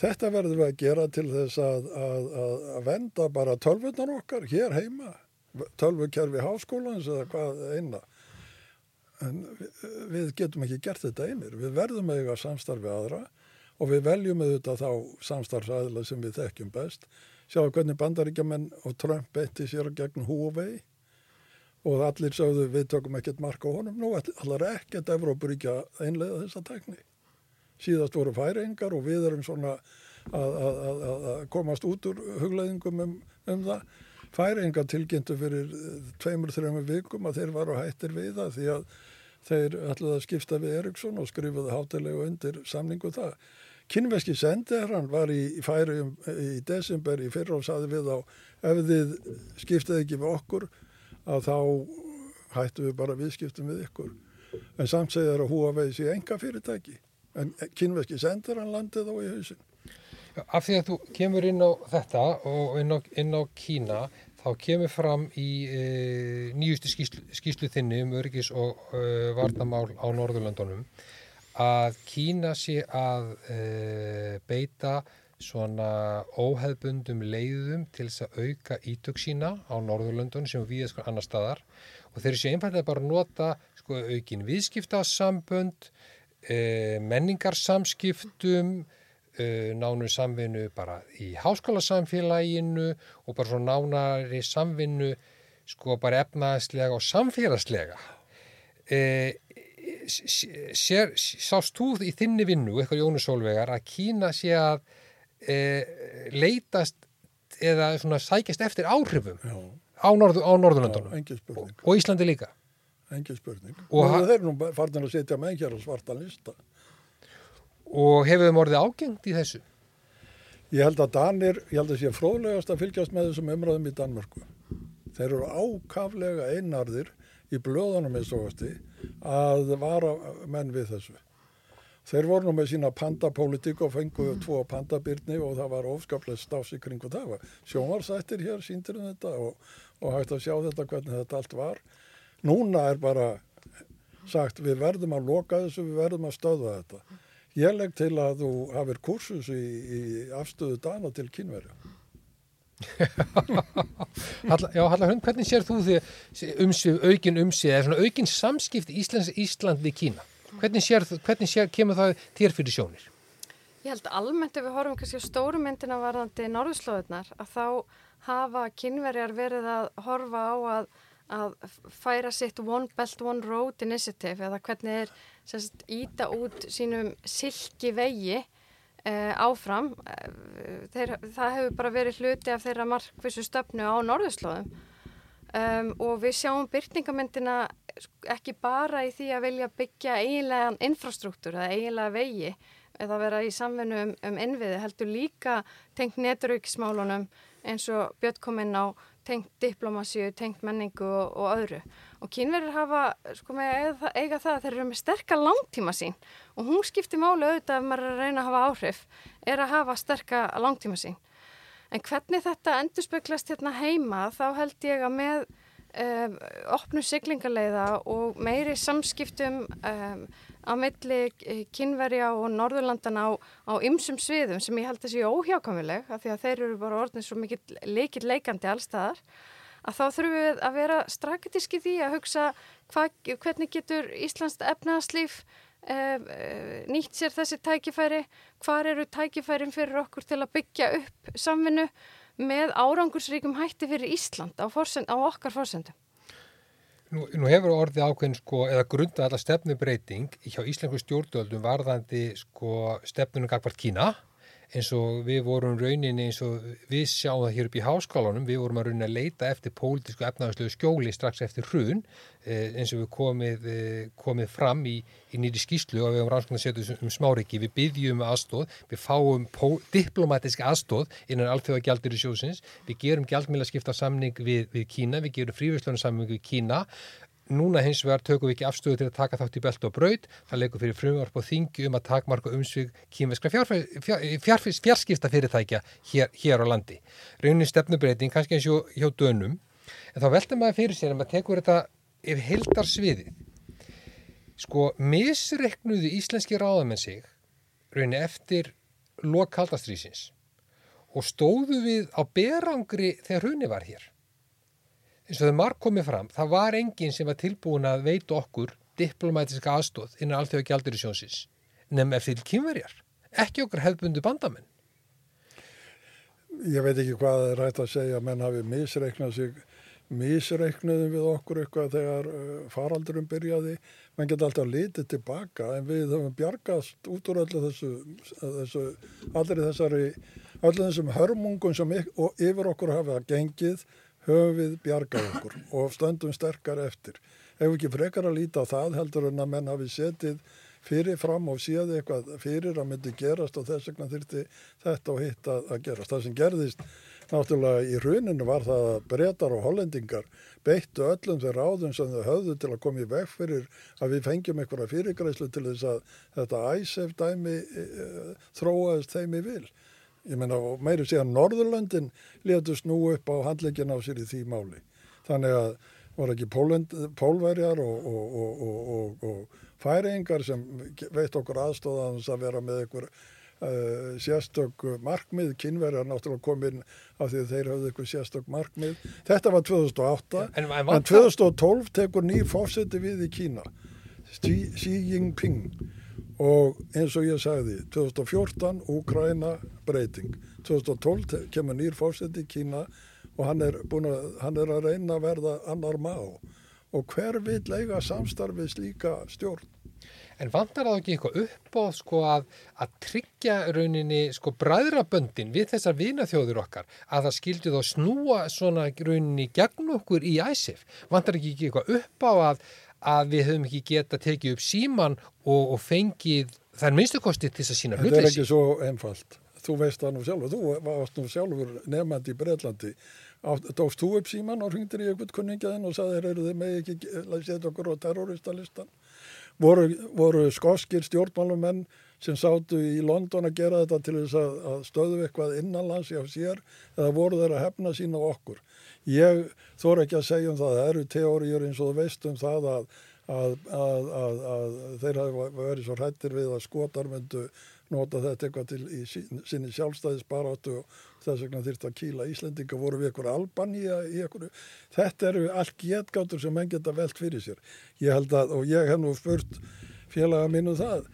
þetta verður við að gera til þess að, að, að venda bara tölvunar okkar hér heima tölvukerfi háskólans eða hvað eina en við getum ekki gert þetta einir. Við verðum að eiga samstarfi aðra og við veljum auðvitað þá samstarfsæðila sem við þekkjum best. Sjáu hvernig bandaríkjaman og Trump beitti sér gegn Huawei og allir sögðu við tökum ekkert marka honum. Nú allar ekkert Evrópuríkja einlega þessa tekni síðast voru færingar og við erum svona að, að, að, að komast út úr hugleðingum um, um það. Færinga tilkynntu fyrir eh, tveimur, þreimur vikum að þeir varu hættir við það því að þeir ætlaði að skipta við Eriksson og skrifuði hátilega undir samningu það. Kynveski sendiherran var í, færi um, í desember í fyrra og saði við á ef þið skiptaði ekki við okkur að þá hættu við bara viðskiptum við ykkur. En samt að húa veið sér enga fyrirtæki en kynveski sendiherran landið á í hausin. Af því að þú kemur inn á þetta og inn á, inn á Kína þá kemur fram í e, nýjustu skýslu, skýslu þinni um öryggis og e, varnamál á Norðurlandunum að Kína sé að e, beita svona óheðbundum leiðum til þess að auka ítök sína á Norðurlandunum sem við erum sko annar staðar og þeir séu einfallega bara að nota sko aukin viðskiptasambönd e, menningarsamskiptum uh, nánu samvinnu bara í háskólasamfélaginu og bara svo nánari samvinnu sko bara efnaðslega og samfélagslega. Sér, sást þú í þinni vinnu, eitthvað Jónu Sólvegar, að Kína sé að leitast eða svona sækjast eftir áhrifum Já. á, norð, á Norðurlandunum og, og Íslandi líka. Engin spurning. Og, þeir eru nú farin að setja með hér á svarta lista og hefur þeim orðið ágengt í þessu? Ég held að Danir, ég held að sé fróðlegast að fylgjast með þessum umræðum í Danmörku. Þeir eru ákaflega einarðir í blöðunum eins og að vara menn við þessu. Þeir voru nú með sína pandapólitík og fenguðu mm. tvo pandabyrni og það var ofskaplega stafs í kringu það. Sjómarsættir hér síndir um þetta og, og hægt að sjá þetta hvernig þetta allt var. Núna er bara sagt við verðum að loka þessu, við verðum að stöða þetta. Ég legg til að þú hafið kursus í, í afstöðu dana til kynverja. [LAUGHS] Já, Halla Hund, hvernig sér þú því umsvið, aukin umsvið, eða aukin samskipt Íslands, Ísland við Kína? Hvernig, sér, hvernig sér, kemur það þér fyrir sjónir? Ég held almennt ef við horfum kannski á stóru myndina varðandi norðslóðunar að þá hafa kynverjar verið að horfa á að að færa sitt One Belt One Road Initiative eða hvernig er sérst, íta út sínum silki vegi uh, áfram uh, þeir, það hefur bara verið hluti af þeirra markvísu stöfnu á norðurslóðum um, og við sjáum byrtingamendina ekki bara í því að vilja byggja eiginlegan infrastruktúr eða eiginlega vegi eða vera í samfunnu um, um innviði heldur líka tengt neturauksmálunum eins og Björn kom inn á tengt diplomasíu, tengt menningu og, og öðru. Og kynverður hafa, sko með eiga það að þeir eru með sterkar langtíma sín og hún skiptir máli auðvitað ef maður er að reyna að hafa áhrif, er að hafa sterkar langtíma sín. En hvernig þetta endur speklast hérna heima, þá held ég að með um, opnu siglingarleiða og meiri samskiptum um, á milli eh, kynverja og norðurlandana á, ymsum sviðum sem ég held að séu óhjákamileg af því að þeir eru bara orðin svo mikið leikir leikandi allstaðar að þá þurfum við að vera strategiski því að hugsa hva, hvernig getur Íslands efnaðslíf nýtt sér þessi tækifæri, hvar eru tækifærin fyrir okkur til að byggja upp samvinnu með árangursríkum hætti fyrir Ísland á, forsend, á okkar fórsendum. Nú, nú hefur orðið ákveðin sko, eða grunda alla stefnubreiting hjá Íslengu stjórnvöldum varðandi sko, stefnunum gagvart Kína eins og við vorum rauninni eins og við sjáum það hér upp í háskólanum, við vorum að rauninni að leita eftir pólitísku efnaðarslegu skjóli strax eftir hrun eh, eins og við komið, eh, komið fram í, í nýri skýslu og við hefum rannskan að setja um smáriki, við byggjum aðstóð, við fáum diplomatísk aðstóð innan allþjóða gjaldir í sjósins, við gerum gjaldmiðlaskipta samning við, við Kína, við gerum frívislunum samning við Kína Núna hins vegar tökum við ekki afstöðu til að taka þátt í belt og braud. Það leikur fyrir frumvarp og þingi um að takmarka umsvig kýmveskra fjarskipta fyrirtækja hér, hér á landi. Raunin stefnubreiting, kannski eins og hjá dönum. En þá veltum maður fyrir sér að maður tekur þetta ef heldar sviði. Sko, misreiknuðu íslenski ráðamenn sig raunin eftir lokaldastrýsins og stóðu við á berangri þegar hrunni var hér eins og þau marg komið fram, það var enginn sem var tilbúin að veitu okkur diplomatiska aðstóð innan allþjóða gjaldur í sjónsins nefn eftir kynverjar, ekki okkur hefðbundu bandamenn. Ég veit ekki hvað það er rætt að segja, menn hafi misreiknað sig, misreiknaðum við okkur eitthvað þegar uh, faraldurum byrjaði, menn geta alltaf litið tilbaka en við höfum bjargast út úr öllu þessu, þessu allir þessari, allir þessum hörmungum sem yfir okkur hafa gengið höfum við bjargað okkur og stöndum sterkar eftir. Ef ekki frekar að líta á það heldur en að menn hafi setið fyrir fram og séð eitthvað fyrir að myndi gerast og þess vegna þurfti þetta og hitt að, gerast. Það sem gerðist náttúrulega í hruninu var það að breytar og hollendingar beittu öllum þeir ráðum sem þau höfðu til að koma í veg fyrir að við fengjum einhverja fyrirgræslu til þess að þetta æsef dæmi e, e, þróaðist þeim í vil. Ég menna, meiri síðan Norðurlöndin letu snú upp á handleikin á sér í því máli. Þannig að voru ekki Pólend, pólverjar og, og, og, og færingar sem veit okkur aðstóðans að vera með einhver uh, sérstök markmið. Kynverjar náttúrulega kom inn af því að þeir hafði einhver sérstök markmið. Þetta var 2008, en, en, en 2012 tekur nýr fórseti við í Kína. Xi Jinping og eins og ég sagði 2014 Úkræna breyting. 2012 kemur nýr fórsett í Kína og hann er, að, hann er að reyna að verða annar má og hver vil eiga samstarfið slíka stjórn? En vantar það ekki eitthvað upp á sko, að, að tryggja rauninni sko, bræðraböndin við þessar vinaþjóður okkar að það skildi þá snúa svona rauninni gegn okkur í æsif? Vantar ekki eitthvað upp á að, að við höfum ekki geta tekið upp síman og, og fengið þær minnstukosti til þess að sína hlutleysi. Þetta er ekki svo einfalt. Þú veist það nú sjálfur. Þú varst nú sjálfur nefnandi í Breitlandi. Dófst þú upp síman og hringtir í eitthvað kunningaðinn og saðir eru þið með ekki setja okkur á terroristalistan? Voru, voru skoskir stjórnmálumenn sem sátu í London að gera þetta til þess að, að stöðu eitthvað innanlands hjá sér eða voru þeir að hefna sína okkur. Ég þór ekki að segja um það, það eru teóriur eins og veist um það að, að, að, að þeir hafa verið svo hrættir við að skotar myndu nota þetta eitthvað til í sinni sjálfstæðisbaráttu og þess vegna þýrt að kýla Íslendinga voru við eitthvað albanía í eitthvað. Þetta eru allt getgáttur sem menn geta velt fyrir sér. Ég held að, og ég hef nú spurt félaga mínu um það,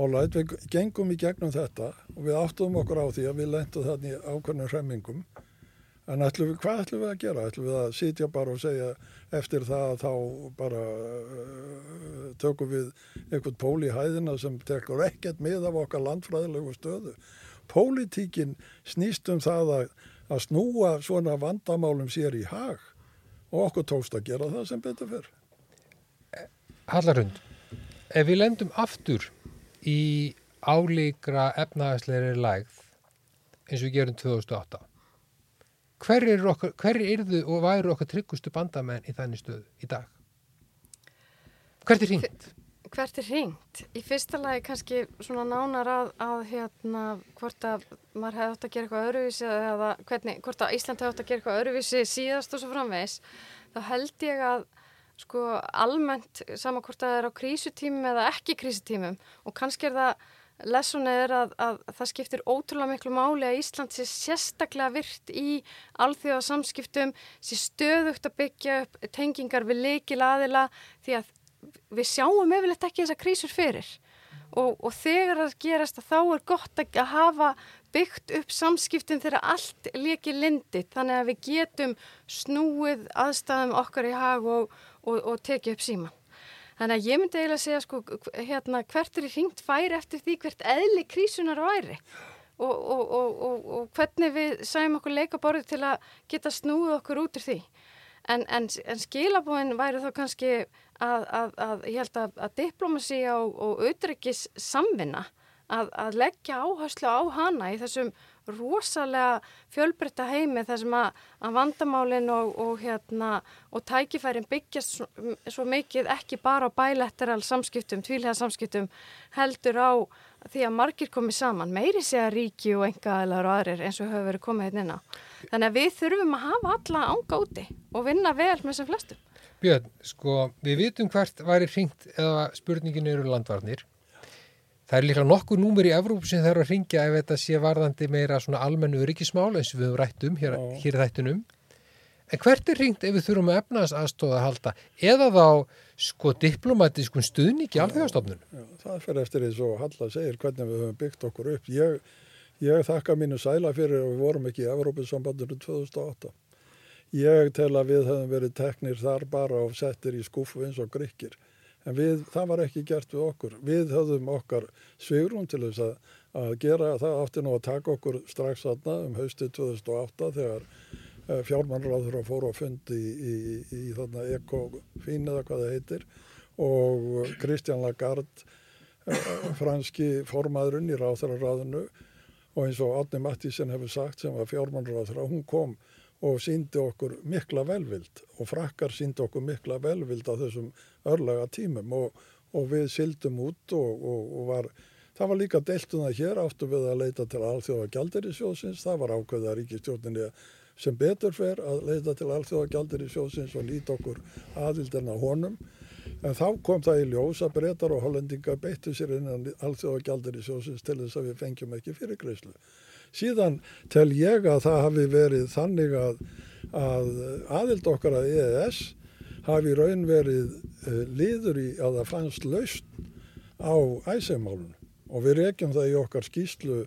álægt, við gengum í gegnum þetta og við áttum okkur á því að við lendum þannig ákveðnum hremmingum En ætlum við, hvað ætlum við að gera? Ætlum við að sitja bara og segja eftir það að þá bara uh, tökum við einhvern pól í hæðina sem tekur ekkert með af okkar landfræðilegu stöðu. Pólitíkin snýst um það að, að snúa svona vandamálum sér í hag og okkur tókst að gera það sem betur fyrr. Hallarund, ef við lendum aftur í álíkra efnaðsleiri lægð eins og við gerum 2008 hver er okkar, hver erðu og væru okkar tryggustu bandamenn í þannig stöðu í dag? Hvert er hringt? Hvert er hringt? Í fyrsta lagi kannski svona nánar að, að hérna hvort að maður hefði átt að gera eitthvað öruvísi eða hvernig, hvort að Ísland hefði átt að gera eitthvað öruvísi síðast og svo framvegs þá held ég að sko almennt saman hvort að það er á krísutímum eða ekki krísutímum og kannski er það lessunni er að, að það skiptir ótrúlega miklu máli að Ísland sé sérstaklega virt í alþjóða samskiptum, sé stöðugt að byggja upp tengingar við leikil aðila því að við sjáum yfirleitt ekki þessa krísur fyrir og, og þegar það gerast þá er gott að hafa byggt upp samskiptin þegar allt leikir lindit þannig að við getum snúið aðstæðum okkar í hag og, og, og tekið upp síman. Þannig að ég myndi eiginlega segja sko, hérna, hvert er í hringt færi eftir því hvert eðli krísunar væri og, og, og, og hvernig við sæjum okkur leikaborðið til að geta snúið okkur út úr því. En, en, en skilabóin væri þá kannski að, að, að ég held að, að diplomasi og auðryggis samvinna að leggja áherslu á hana í þessum rosalega fjölbreytta heimi þar sem að, að vandamálinn og, og, hérna, og tækifærin byggjast svo, svo mikið ekki bara á bilateral samskiptum, tvílega samskiptum heldur á því að margir komið saman, meiri segja ríki og engaðilar og aðrir eins og hefur verið komið hérna inn á. Þannig að við þurfum að hafa alla ánga úti og vinna vel með þessum flestum. Björn, sko, við vitum hvert væri hringt eða spurningin eru landvarnir Það er líka nokkuð númur í Evróp sem eru að ringja ef þetta sé varðandi meira svona almennu öryggismál eins og við höfum rætt um hér, hér þættunum. En hvert er ringt ef við þurfum að efnast aðstóða að halda eða þá sko diplomatískun stuðningi alþjóðastofnunum? Það fyrir eftir því svo Halla segir hvernig við höfum byggt okkur upp. Ég, ég þakka mínu sæla fyrir að við vorum ekki í Evrópinsambandinu 2008. Ég tel að við höfum verið teknir þar bara og settir í skúfu eins og grykkir en við, það var ekki gert við okkur. Við höfðum okkar svigrum til þess að, að gera, það átti nú að taka okkur strax aðna um haustið 2008 þegar eh, fjármannráður að fóra á fundi í, í, í, þarna ECO-fín eða hvað það heitir og Kristján Lagarde, eh, franski formaðurinn í ráþararáðinu og eins og Adni Mattísen hefur sagt sem var fjármannráður að hún kom og síndi okkur mikla velvild og frakkar síndi okkur mikla velvild á þessum örlaga tímum og, og við sildum út og, og, og var, það var líka deltuna um hér áttu við að leita til alþjóða gjaldir í sjósins, það var ákveða ríkistjórninni sem betur fer að leita til alþjóða gjaldir í sjósins og líti okkur aðildirna honum. En þá kom það í ljós að breytar og hollendinga beittu sér innan alþjóða gjaldir í sjósins til þess að við fengjum ekki fyrirgreyslu síðan tel ég að það hafi verið þannig að, að aðild okkar að EES hafi raun verið uh, liður í að það fannst laust á æsegmálunum og við reykjum það í okkar skýslu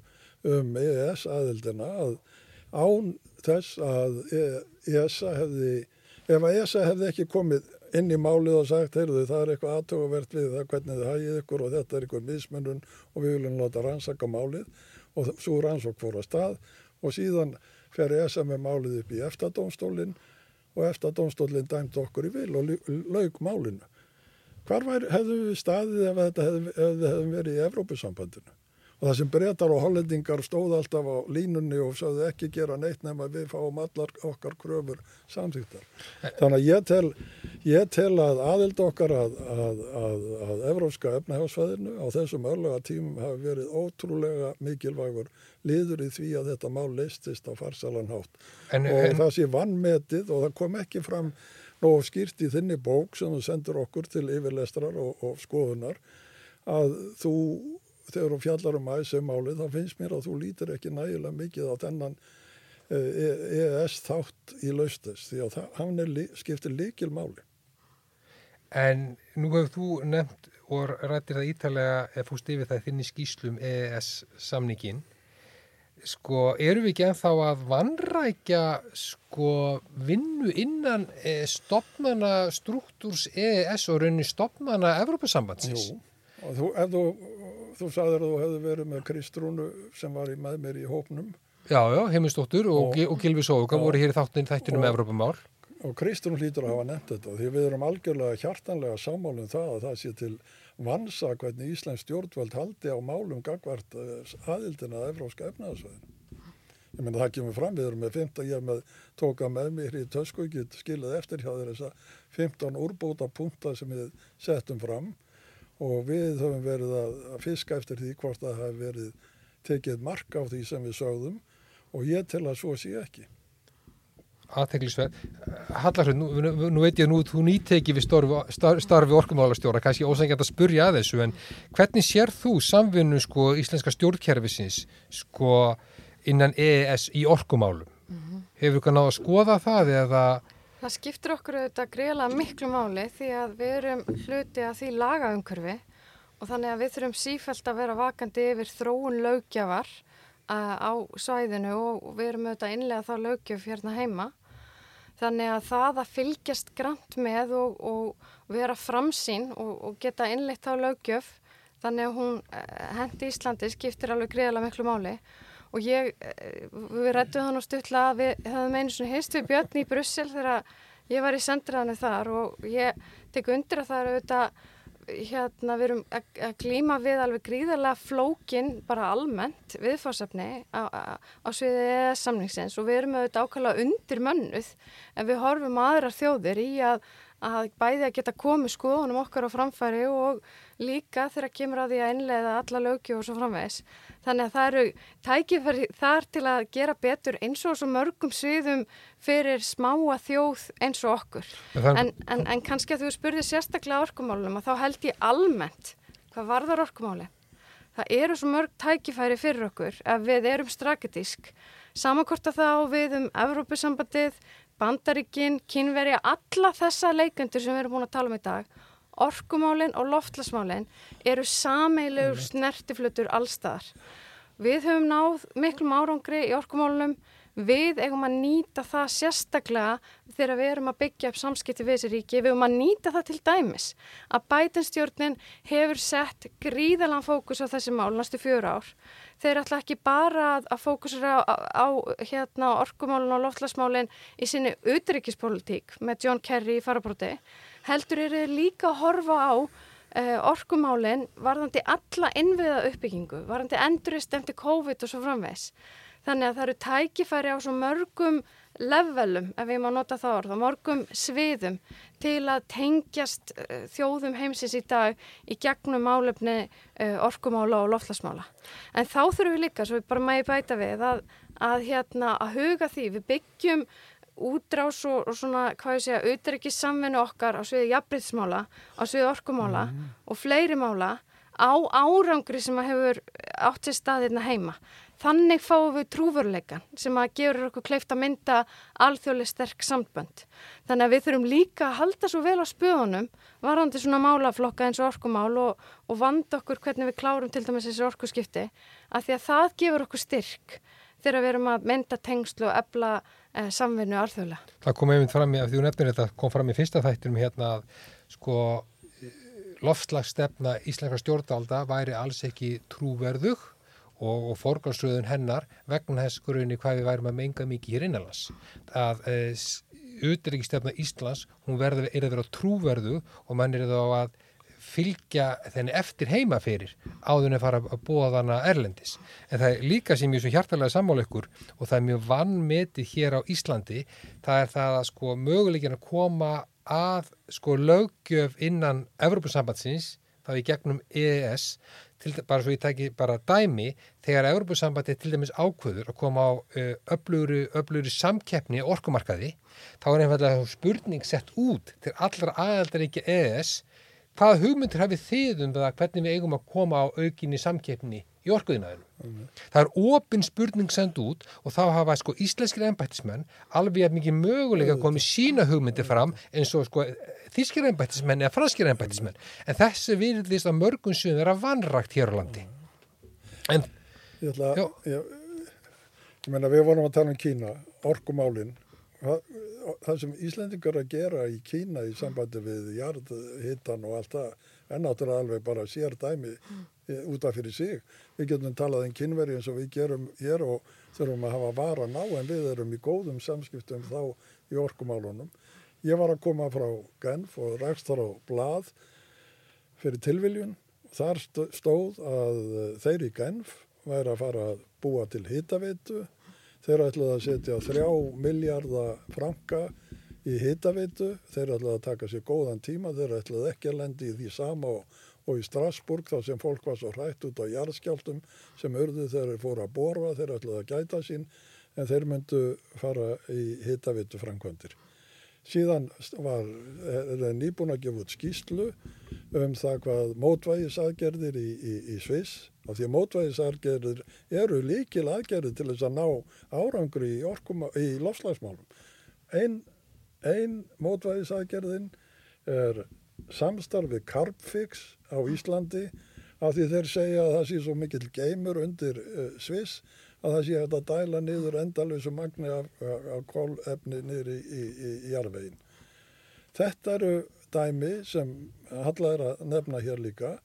um EES aðildina að án þess að ESA e hefði, ef að ESA hefði ekki komið inn í málið og sagt, heyrðu það er eitthvað aðtöguvert við það hvernig þið hagið ykkur og þetta er eitthvað mismunum og við viljum láta rannsaka málið og svo rannsók fór að stað og síðan fer ESA með málið upp í EFTA-dómstólinn og EFTA-dómstólinn dæmt okkur í vil og laug málinu. Hvar hefðu við staðið ef þetta hefði hef verið í Evrópusambandinu? Og það sem breytar og hollendingar stóð alltaf á línunni og sagði ekki gera neitt nema við fáum allar okkar kröfur samþýttar. Þannig að ég tel, ég tel að aðild okkar að, að, að, að Evrópska efnahjásfæðinu á þessum örlega tímum hafi verið ótrúlega mikilvægur liður í því að þetta mál leistist á farsalan hátt. En, og en... það sé vannmetið og það kom ekki fram nóg skýrt í þinni bók sem þú sendur okkur til yfirlestrar og, og skoðunar að þú þegar þú fjallar um æsumálið þá finnst mér að þú lítir ekki nægilega mikið á þennan EES þátt í laustast því að hann er, skiptir líkil máli. En nú hefur þú nefnt og rættir það ítalega ef þú stifir það þinn í skýslum EES samningin sko, eru við ekki ennþá að vannrækja sko vinnu innan e, stopnana struktúrs EES og raunin stopnana Evropasambandsins? Jú, og þú, ef þú þú sagður að þú hefði verið með Kristrúnu sem var í, með mér í hópnum. Já, já, heimistóttur og, og, og Gilvi Sóuka voru hér í þáttin þættinum með Evrópumál. Og Kristrún hlýtur að hafa nefnt þetta því við erum algjörlega hjartanlega sámálum það að það sé til vansa hvernig Íslands stjórnvöld haldi á málum gagvart eh, aðildina að Evrópska efnaðarsvæðinu. Ég menna það kemur fram, við erum með 15, ég með tóka með mér í tösku, ég skilði eftir hjá þér þessa 15 úrbóta punta sem við settum fram og við höfum verið að fiska eftir því hvort það hafi verið tekið mark á því sem við sögðum og ég tel að svo sé ekki. aðteglisverð. Hallarsveit, nú, nú, nú veit ég nú, þú nýteki við starfi, starfi orkumálastjóra, kannski ósækjand að spurja að þessu, en hvernig sér þú samvinnu sko íslenska stjórnkerfisins sko innan EES í orkumálum? Mm -hmm. Hefur þú náðu að skoða það eða... Það skiptir okkur auðvitað greiðlega miklu máli því að við erum hluti að því lagaumkörfi og þannig að við þurfum sífælt að vera vakandi yfir þróun lögjafar á svæðinu og við erum auðvitað innlega þá lögjöf hérna heima. Þannig að það að fylgjast grænt með og, og vera framsýn og, og geta innleitt þá lögjöf þannig að hún eh, hendi Íslandi skiptir alveg greiðilega miklu máli og ég, eh, við rættum þannig stutla að við höfum einu svona hinstu björn í Brussel þegar ég var í sendraðinu þar. Og ég tek undir að það eru auðvitað hérna við erum að klíma við alveg gríðarlega flókin bara almennt viðfársefni á, á, á sviðið samningsins. Og við erum auðvitað ákvæmlega undir mönnuð en við horfum aðrar þjóðir í að að bæði að geta komið skoðunum okkar á framfæri og líka þegar kemur að því að innlega alla lögju og svo framvegs. Þannig að það eru tækifæri þar til að gera betur eins og svo mörgum sviðum fyrir smáa þjóð eins og okkur. En, en, en kannski að þú spurði sérstaklega orkumálunum að þá held ég almennt hvað varðar orkumáli. Það eru svo mörg tækifæri fyrir okkur ef við erum strategisk. Samankort að þá við um Evrópusambandið, Bandaríkin, kynverja, alla þessa leikendur sem við erum búin að tala um í dag, orkumálinn og loftlasmálinn eru sameilegur snertiflutur allstaðar. Við höfum náð miklum árangri í orkumálunum, við eigum að nýta það sérstaklega þegar við erum að byggja upp samskipti við þessi ríki, við eigum að nýta það til dæmis að bætinstjórnin hefur sett gríðalan fókus á þessi mál næstu fjör ár þeir ætla ekki bara að, að fókusera á, á hérna, orkumálun og loftlasmálin í sinni utryggispolitík með John Kerry í farabróti heldur er þeir líka að horfa á uh, orkumálin varðandi alla innviða uppbyggingu, varðandi endurist eftir COVID og svo framvegs. Þannig að það eru tækifæri á svo mörgum levelum, ef ég má nota það orð, á morgum sviðum til að tengjast uh, þjóðum heimsins í dag í gegnum málefni uh, orkumála og loftlasmála. En þá þurfum við líka, svo við bara mægi bæta við, að, að, hérna, að huga því, við byggjum útrás og, og svona, hvað ég segja, auðvitað samvinnu okkar á sviði jafnbrytismála, á sviði orkumála mm. og fleiri mála á árangri sem hefur átt sér staðirna heima. Þannig fáum við trúveruleikan sem að gefur okkur kleift að mynda alþjóðlega sterk sambönd. Þannig að við þurfum líka að halda svo vel á spöðunum varandi svona málaflokka eins og orkumál og, og vanda okkur hvernig við klárum til dæmis þessi orkuskipti að því að það gefur okkur styrk þegar við erum að mynda tengslu og ebla eh, samvinnu alþjóðlega. Það kom einmitt fram í, af því þú nefnir þetta, kom fram í fyrsta þættinum hérna að sko loftslagsstefna íslenska stjórnvalda væri alls ekki trúverðug og, og forgansröðun hennar vegna þess grunni hvað við værum að menga mikið hér innanlands. Að e, auðrikistefna Íslands, hún verður er að vera trúverðu og mann er þá að fylgja þenni eftir heima fyrir áðun að fara að búa þarna erlendis. En það er líka sem ég svo hjartalega sammála ykkur og það er mjög vannmetið hér á Íslandi, það er það að sko möguleikin að koma að sko lögjöf innan Evropasambandsins, það er gegnum EES til, bara svo ég tæki bara dæmi, þegar Európusambandi til dæmis ákvöður að koma á öflugri, samkeppni orkumarkaði, þá er einfallega spurning sett út til allra aðaldaríkja EES, hvaða hugmyndir hafið þið um það hvernig við eigum að koma á aukinni samkeppni í orkuðinaðinu. Mm. Það er ofinn spurning sendt út og þá hafa sko íslenskir ennbættismenn alveg mikið möguleika að koma sína hugmyndi fram eins og sko þískir ennbættismenn eða franskir ennbættismenn en þessi virðist að mörgum suðum er að vanrækt hér á landi. En, ég ætla að, ég, ég menna við vorum að tala um Kína, orkumálinn, það sem Íslendingar að gera í Kína í sambandi við jarðhittan og allt það er náttúrulega alveg bara sér dæmi út af fyrir sig. Við getum talað en um kynveri eins og við gerum hér og þurfum að hafa vara ná en við erum í góðum samskiptum þá í orkumálunum. Ég var að koma frá Genf og rækst þar á blað fyrir tilviljun. Þar stóð að þeir í Genf væri að fara að búa til hittaveitu. Þeir ætlaði að setja þrjá miljardar franka í hittaveitu. Þeir ætlaði að taka sér góðan tíma. Þeir ætlaði ekki að lendi í því sama og og í Strasburg þá sem fólk var svo hrætt út á jarðskjáltum sem urðu þegar þeir fóru að borfa þeir ætlaði að gæta sín en þeir myndu fara í hitavitu framkvæmdir. Síðan var, nýbúin að gefa út skýslu um það hvað mótvægisaðgerðir í, í, í Sviss, af því að mótvægisaðgerðir eru líkil aðgerðir til þess að ná árangri í, í lofslagsmálum. Einn ein mótvægisaðgerðin er samstarfið Carbfix á Íslandi af því þeir segja að það sé svo mikil geymur undir uh, Sviss að það sé að dæla niður endalösu magni af, af kólefni niður í, í, í, í jarvegin. Þetta eru dæmi sem hallar að nefna hér líka.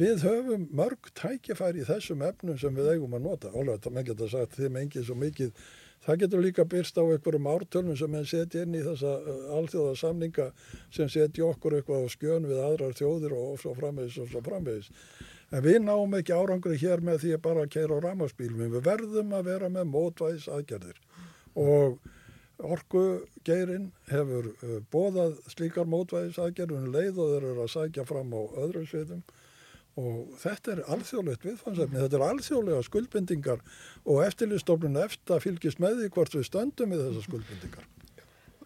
Við höfum mörg tækifæri í þessum efnum sem við eigum að nota. Ólega, það með geta sagt þeim engið svo mikið. Það getur líka byrst á einhverjum ártölum sem henn setja inn í þessa uh, alþjóða samninga sem setja okkur eitthvað á skjön við aðrar þjóðir og svo framvegis og svo framvegis. En við náum ekki árangri hér með því að bara keira á ramaspílum. Við verðum að vera með mótvæðis aðgerðir og orkugeirinn hefur uh, bóðað slíkar mótvæðis aðgerðum um leið og þeir eru að sækja fram á öðru sveitum og þetta er alþjóðlegt viðfansefni, þetta er alþjóðlega skuldbindingar og eftirlistofnun eftir að fylgjast með því hvort við stöndum við þessar skuldbindingar.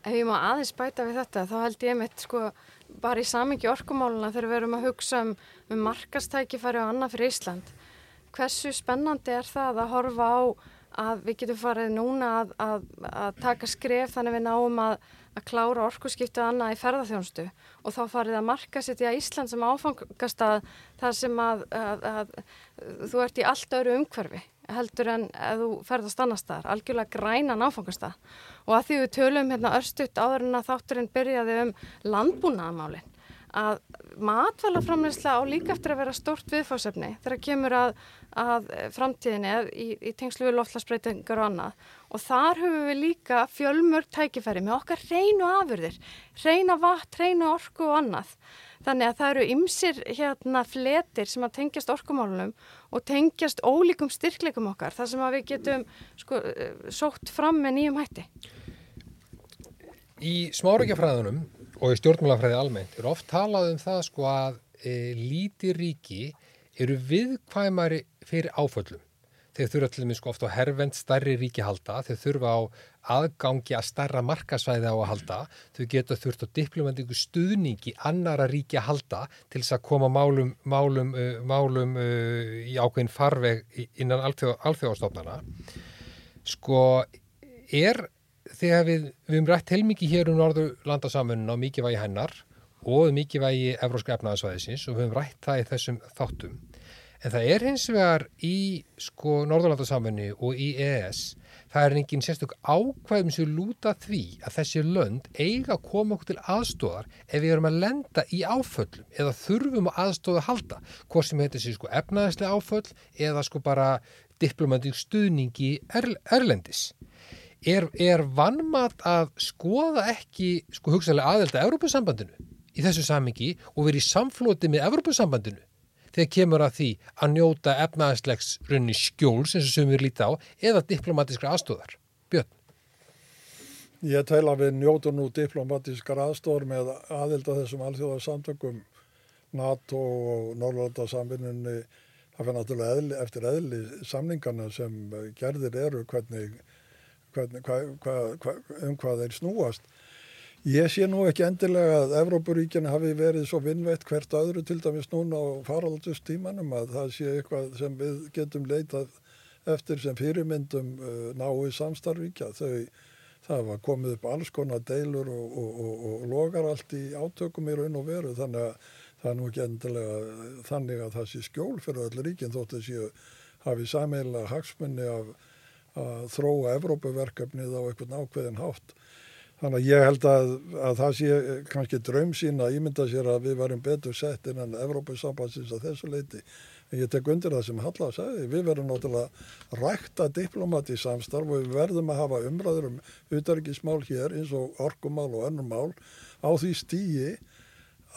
Ef ég má aðeins bæta við þetta þá held ég mitt sko bara í samingi orkumáluna þegar við erum að hugsa um, um markastækifæri og annað fyrir Ísland. Hversu spennandi er það að horfa á að við getum farið núna að, að, að taka skref þannig við náum að, að klára orkuskiptu annað í ferðarþjónustu og þá farið að marka sér til að Ísland sem áfangast að það sem að þú ert í allt öru umhverfi heldur en að þú ferðast annar staðar, algjörlega græna náfangastað og að því við tölum hérna örstuðt áður en að þátturinn byrjaði um landbúnaðamálinn að matvælaframleysla á líka eftir að vera stort viðfásefni þegar kemur að, að framtíðinni í, í tengslu við loftlagsbreytingar og annað og þar höfum við líka fjölmörg tækifæri með okkar reynu afurðir, reyna vatn, reyna orku og annað Þannig að það eru ymsir hérna fletir sem að tengjast orkumálunum og tengjast ólíkum styrkleikum okkar þar sem að við getum sko, eh, sótt fram með nýjum hætti. Í smáreikjafræðunum og í stjórnmálafræði almennt er oft talað um það sko að e, líti ríki eru viðkvæmari fyrir áföllum þeir þurfa til dæmis sko ofta á hervend starri ríki halda, þeir þurfa á aðgangi að starra markasvæði á að halda, þau geta þurft á diplomatíku stuðningi annara ríki að halda til þess að koma málum, málum, uh, málum uh, í ákveðin farveg innan alþjóðastofnana. Sko er þegar við, við um rætt heilmikið hér um Norðurlandasamfunna og mikið vægi hennar og mikið vægi Evróska efnaðasvæðisins og við höfum rætt það í þessum þáttum En það er hins vegar í sko Norðurlandarsamfunni og í EES, það er enginn sérstök ákvæðum sem lúta því að þessi lönd eiga að koma okkur til aðstóðar ef við erum að lenda í áföllum eða þurfum að aðstóða að halda, hvort sem heitir sér sko efnaðislega áföll eða sko bara diplomatík stuðningi er, erlendis. Er, er vannmat að skoða ekki sko hugsaðlega aðelda Európusambandinu í þessu samingi og verið í samflóti með Európusambandinu? þegar kemur að því að njóta efnaðislegs runni skjóls eins og sem við líti á eða diplomatískra aðstóðar. Björn? Ég tel að við njótu nú diplomatískar aðstóðar með aðild að þessum alþjóðarsamtökum NATO og Norrlanda-samvinnunni það fyrir náttúrulega eðli, eftir eðli samningarna sem gerðir eru hvernig, hvernig hva, hva, hva, um hvað þeir snúast Ég sé nú ekki endilega að Evrópuríkina hafi verið svo vinnveitt hvert öðru til dæmis núna á faraldustímanum að það sé eitthvað sem við getum leitað eftir sem fyrirmyndum uh, náu samstarfíkja. Þau, það var komið upp alls konar deilur og, og, og, og logar allt í átökum í raun og veru þannig að það er nú ekki endilega þannig að það sé skjól fyrir öll ríkinn þótt að séu hafi sameiginlega hagsmunni af að þróa Evrópuverkefnið á einhvern ákveðin hátt. Þannig að ég held að, að það sé kannski draum sín að ímynda sér að við varum betur sett innan Evrópusambansins að þessu leiti. En ég tek undir það sem Halla sagði, við verðum náttúrulega rækta diplomati samstarf og við verðum að hafa umræður um utarikismál hér eins og orkumál og önnum mál á því stíi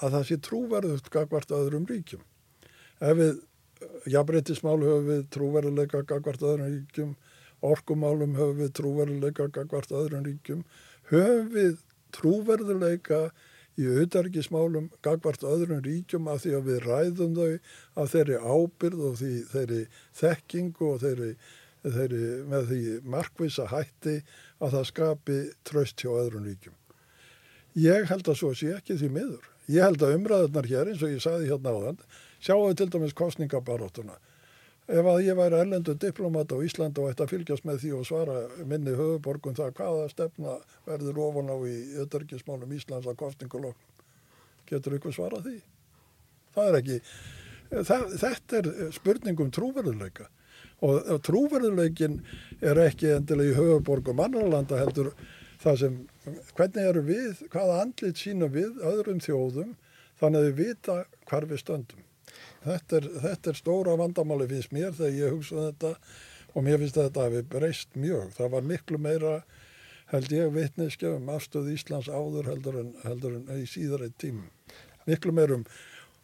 að það sé trúverðugt gagvart öðrum ríkjum. Ef við, jafnbreytismál höfum við trúverðuleika gagvart öðrum ríkjum, orkumálum höfum við trúverðuleika gagvart öðrum ríkjum, höfum við trúverðuleika í auðargismálum gagvart öðrum ríkjum af því að við ræðum þau af þeirri ábyrð og því, þeirri þekkingu og þeirri þeirri, með því markvisa hætti að það skapi tröst hjá öðrum ríkjum. Ég held að svo sé ekki því miður. Ég held að umræðunar hér, eins og ég sagði hérna áðan, sjáu til dæmis kostningabaróttuna. Ef að ég væri erlendu diplomat á Ísland og ætti að fylgjast með því og svara minni höfuborgum það hvaða stefna verður ofan á í öðarkismálum Íslands að kostningulokk, getur ykkur svara því? Það er ekki, það, þetta er spurningum trúverðuleika og trúverðuleikin er ekki endilega í höfuborgum annarlanda heldur það sem, hvernig eru við, hvaða andlit sínum við öðrum þjóðum þannig að við vita hvar við stöndum. Þetta er, þetta er stóra vandamáli finnst mér þegar ég hugsa um þetta og mér finnst þetta að við breyst mjög. Það var miklu meira held ég vitneskja um afstöð Íslands áður heldur en, heldur en í síðari tímum. Miklu meira um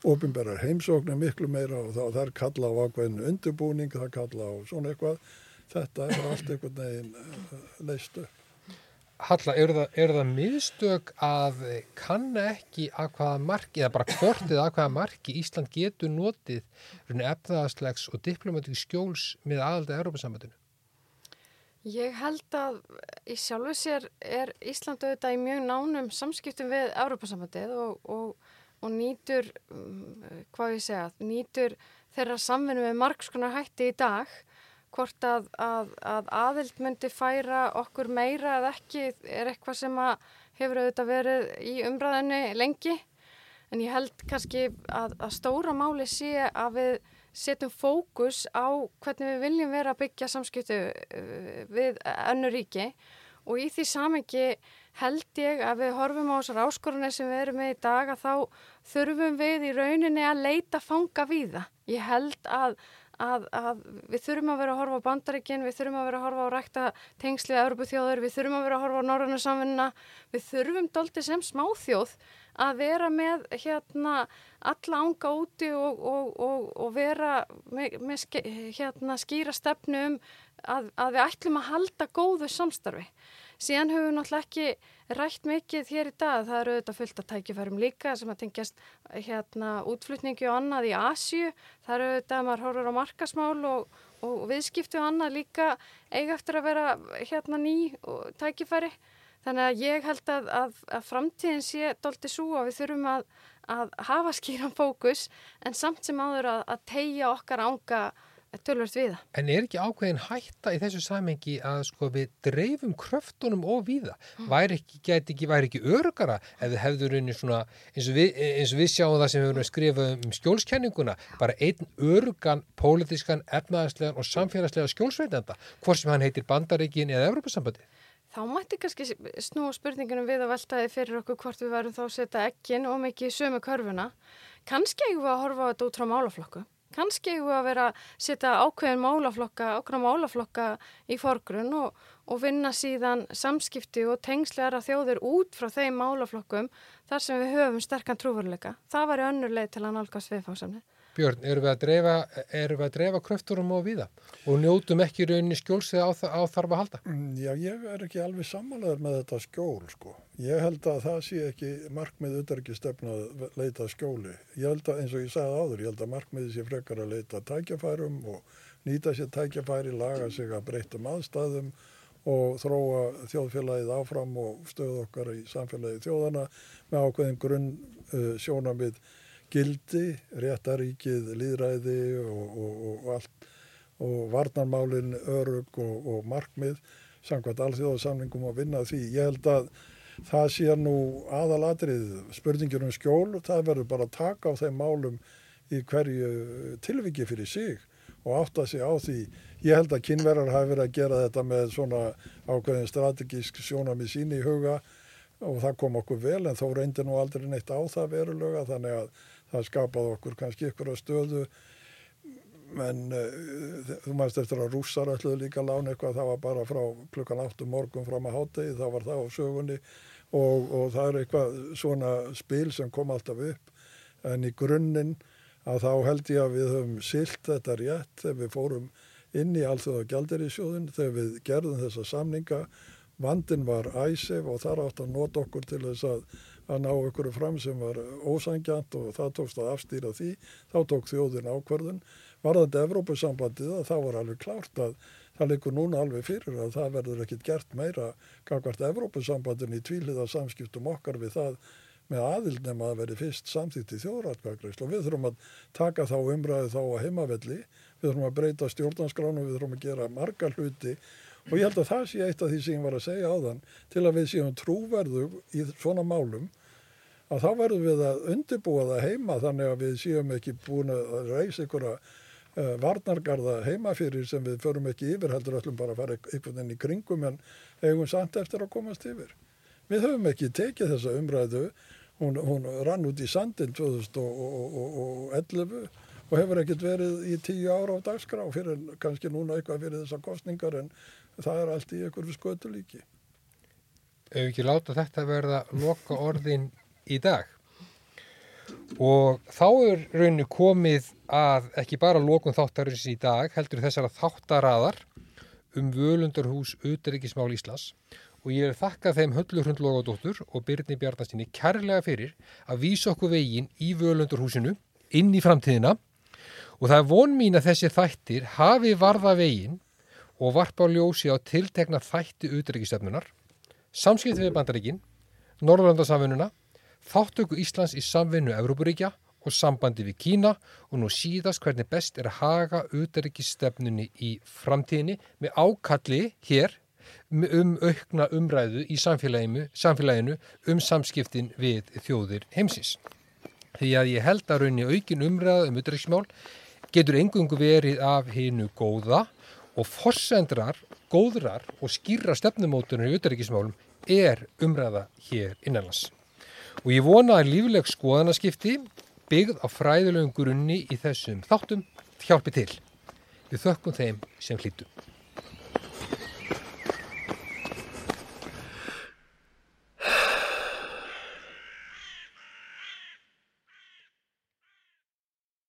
ofinberðar heimsóknir, miklu meira og það, það er kalla á ákveðinu undirbúning, það er kalla á svona eitthvað. Þetta er allt einhvern veginn uh, leistu. Halla, eru það, er það miðstök að kanna ekki að hvaða marki, eða bara hvortið að hvaða marki Ísland getur notið efnaðarslegs og diplomatík skjóls með aðaldið Európa-sambandinu? Ég held að í sjálfu sér er Ísland auðvitað í mjög nánum samskiptum við Európa-sambandið og, og, og nýtur, um, hvað ég segja, nýtur þeirra samvinni með margskonar hætti í dag hvort að, að, að aðild myndi færa okkur meira eða ekki er eitthvað sem hefur auðvitað verið í umræðinni lengi en ég held kannski að, að stóra máli sé að við setjum fókus á hvernig við viljum vera að byggja samskiptu uh, við önnu ríki og í því samengi held ég að við horfum á þessar áskorunni sem við erum með í dag að þá þurfum við í rauninni að leita fanga við það. Ég held að að, að við þurfum að vera að horfa á bandaríkinn, við þurfum að vera að horfa á rækta tengslið að Európa þjóður, við þurfum að vera að horfa á norrannu samfunna, við þurfum doldi sem smáþjóð að vera með hérna alla ánga úti og, og, og, og vera með, með hérna, skýra stefnu um að, að við ætlum að halda góðu samstarfi. Síðan höfum við náttúrulega ekki rætt mikið hér í dag. Það eru auðvitað fullt að tækifærum líka sem að tengjast hérna útflutningi og annað í Asju. Það eru auðvitað að maður horfur á markasmál og, og viðskiptu og annað líka eiga eftir að vera hérna ný tækifæri. Þannig að ég held að, að, að framtíðin sé doldi svo að við þurfum að, að hafa skýran fókus en samt sem áður að tegja okkar ánga tölvört við það. En er ekki ákveðin hætta í þessu samengi að sko við dreifum kröftunum og viða? Mm. Væri ekki, geti ekki, væri ekki örugara ef við hefður unni svona, eins og við, eins og við sjáum það sem við höfum skrifað um skjólskenninguna, bara einn örugan, pólitískan, efnaðarslegan og samfélagslega skjólsveitenda, hvort sem hann heitir Bandaríkin eða Evropasambandi. Þá mætti kannski snú spurningunum við að veltaði fyrir okkur hvort við værum þá að setja ekkin og mikið sömu körfuna. Kannski eigum við að horfa á þetta út frá málaflokku kannski hefur að vera að setja ákveðin málaflokka, ákveðin málaflokka í forgrunn og, og vinna síðan samskipti og tengslegar að þjóðir út frá þeim málaflokkum þar sem við höfum sterkan trúveruleika. Það var önnur leið til að nálgast viðfásamni. Björn, eru við að dreifa, við að dreifa kröfturum og viða og njótum ekki rauninni skjólsið á, á þarf að halda? Mm, já, ég er ekki alveg samanlegar með þetta skjól, sko. Ég held að það sé ekki markmið auðvitað stefna að leita skjóli. Ég held að, eins og ég sagði áður, ég held að markmiði sé frekar að leita tækjafærum og nýta sér tækjafæri, laga sig að breytum aðstæðum og þróa þjóðfélagið áfram og stöðu okkar í samfélagið þjóðana með ákveðin grunn uh, sjónamið gildi, réttaríkið, líðræði og, og, og og varnarmálinn, örug og, og markmið samkvæmt alþjóðarsamlingum að vinna því. Ég held að það sé nú aðalatrið spurningur um skjól og það verður bara að taka á þeim málum í hverju tilviki fyrir sig og átta sig á því. Ég held að kynverðar hafi verið að gera þetta með svona ákveðin strategísk sjónami sín í huga og það kom okkur vel en þó reyndir nú aldrei neitt á það verulega þannig að það skapaði okkur kannski ykkur að stöðu en uh, þú mæst eftir að rússar ætluðu líka lána eitthvað það var bara frá klukkan 8 morgun fram að hátegi þá var það á sögunni. Og, og það er eitthvað svona spil sem kom alltaf upp en í grunninn að þá held ég að við höfum silt þetta rétt þegar við fórum inn í allþjóða gældirísjóðin þegar við gerðum þessa samninga. Vandin var æsef og þar átt að nota okkur til þess að að ná ykkur fram sem var ósangjant og það tókst að afstýra því. Þá tók þjóðin ákverðin. Varðandi Evrópusambandið að þá var alveg klárt að það leikur núna alveg fyrir að það verður ekkit gert meira gangvart Evrópusambandin í tvíliða samskiptum okkar við það með aðild nema að veri fyrst samþýtt í þjóðratkvæðgreyslu og við þurfum að taka þá umræðu þá á heimavelli, við þurfum að breyta stjórnanskránu, við þurfum að gera marga hluti og ég held að það sé eitt af því sem ég var að segja á þann til að við séum trúverðu í svona málum að þá verðum við að undirbúa það heima þannig að við séum ekki búin að reysa að uh, varnargarða heima fyrir sem við förum ekki yfir heldur öllum bara að fara einhvern veginn í kringum en eigum samt eftir að komast yfir. Við höfum ekki tekið þessa umræðu, hún, hún rann út í sandin 2011 og hefur ekkert verið í tíu ára á dagskrá fyrir kannski núna eitthvað fyrir þessar kostningar en það er allt í einhverju skötu líki. Ef ekki láta þetta verða loka orðin í dag? Og þá er rauninu komið að ekki bara lokun þáttarins í dag heldur þessara þáttaraðar um völundarhús Uteríkismál Íslands. Og ég er þakkað þeim Höllur Hrundlógadóttur og Byrni Bjarnastinni kærlega fyrir að vísa okkur veginn í völundarhúsinu inn í framtíðina. Og það er von mín að þessi þættir hafi varða veginn og varpa á ljósi á tiltekna þætti Uteríkisstefnunar, samskipti við bandaríkin, Norðurlandarsamfununa, þáttöku Íslands í samvinnu Evrópuríkja og sambandi við Kína og nú síðast hvernig best er að haga Uteríkisstefnunni í framtíðinni með ákalli hér um aukna umræðu í samfélaginu, samfélaginu um samskiptin við þjóðir heimsins. Því að ég held að raunni aukin umræða um utryggsmál getur engungu verið af hinnu góða og forsendrar, góðrar og skýra stefnumótunar í utryggismálum er umræða hér innanlands. Og ég vona að lífleg skoðanaskipti byggð á fræðilegum grunni í þessum þáttum hjálpi til. Við þökkum þeim sem hlýtum.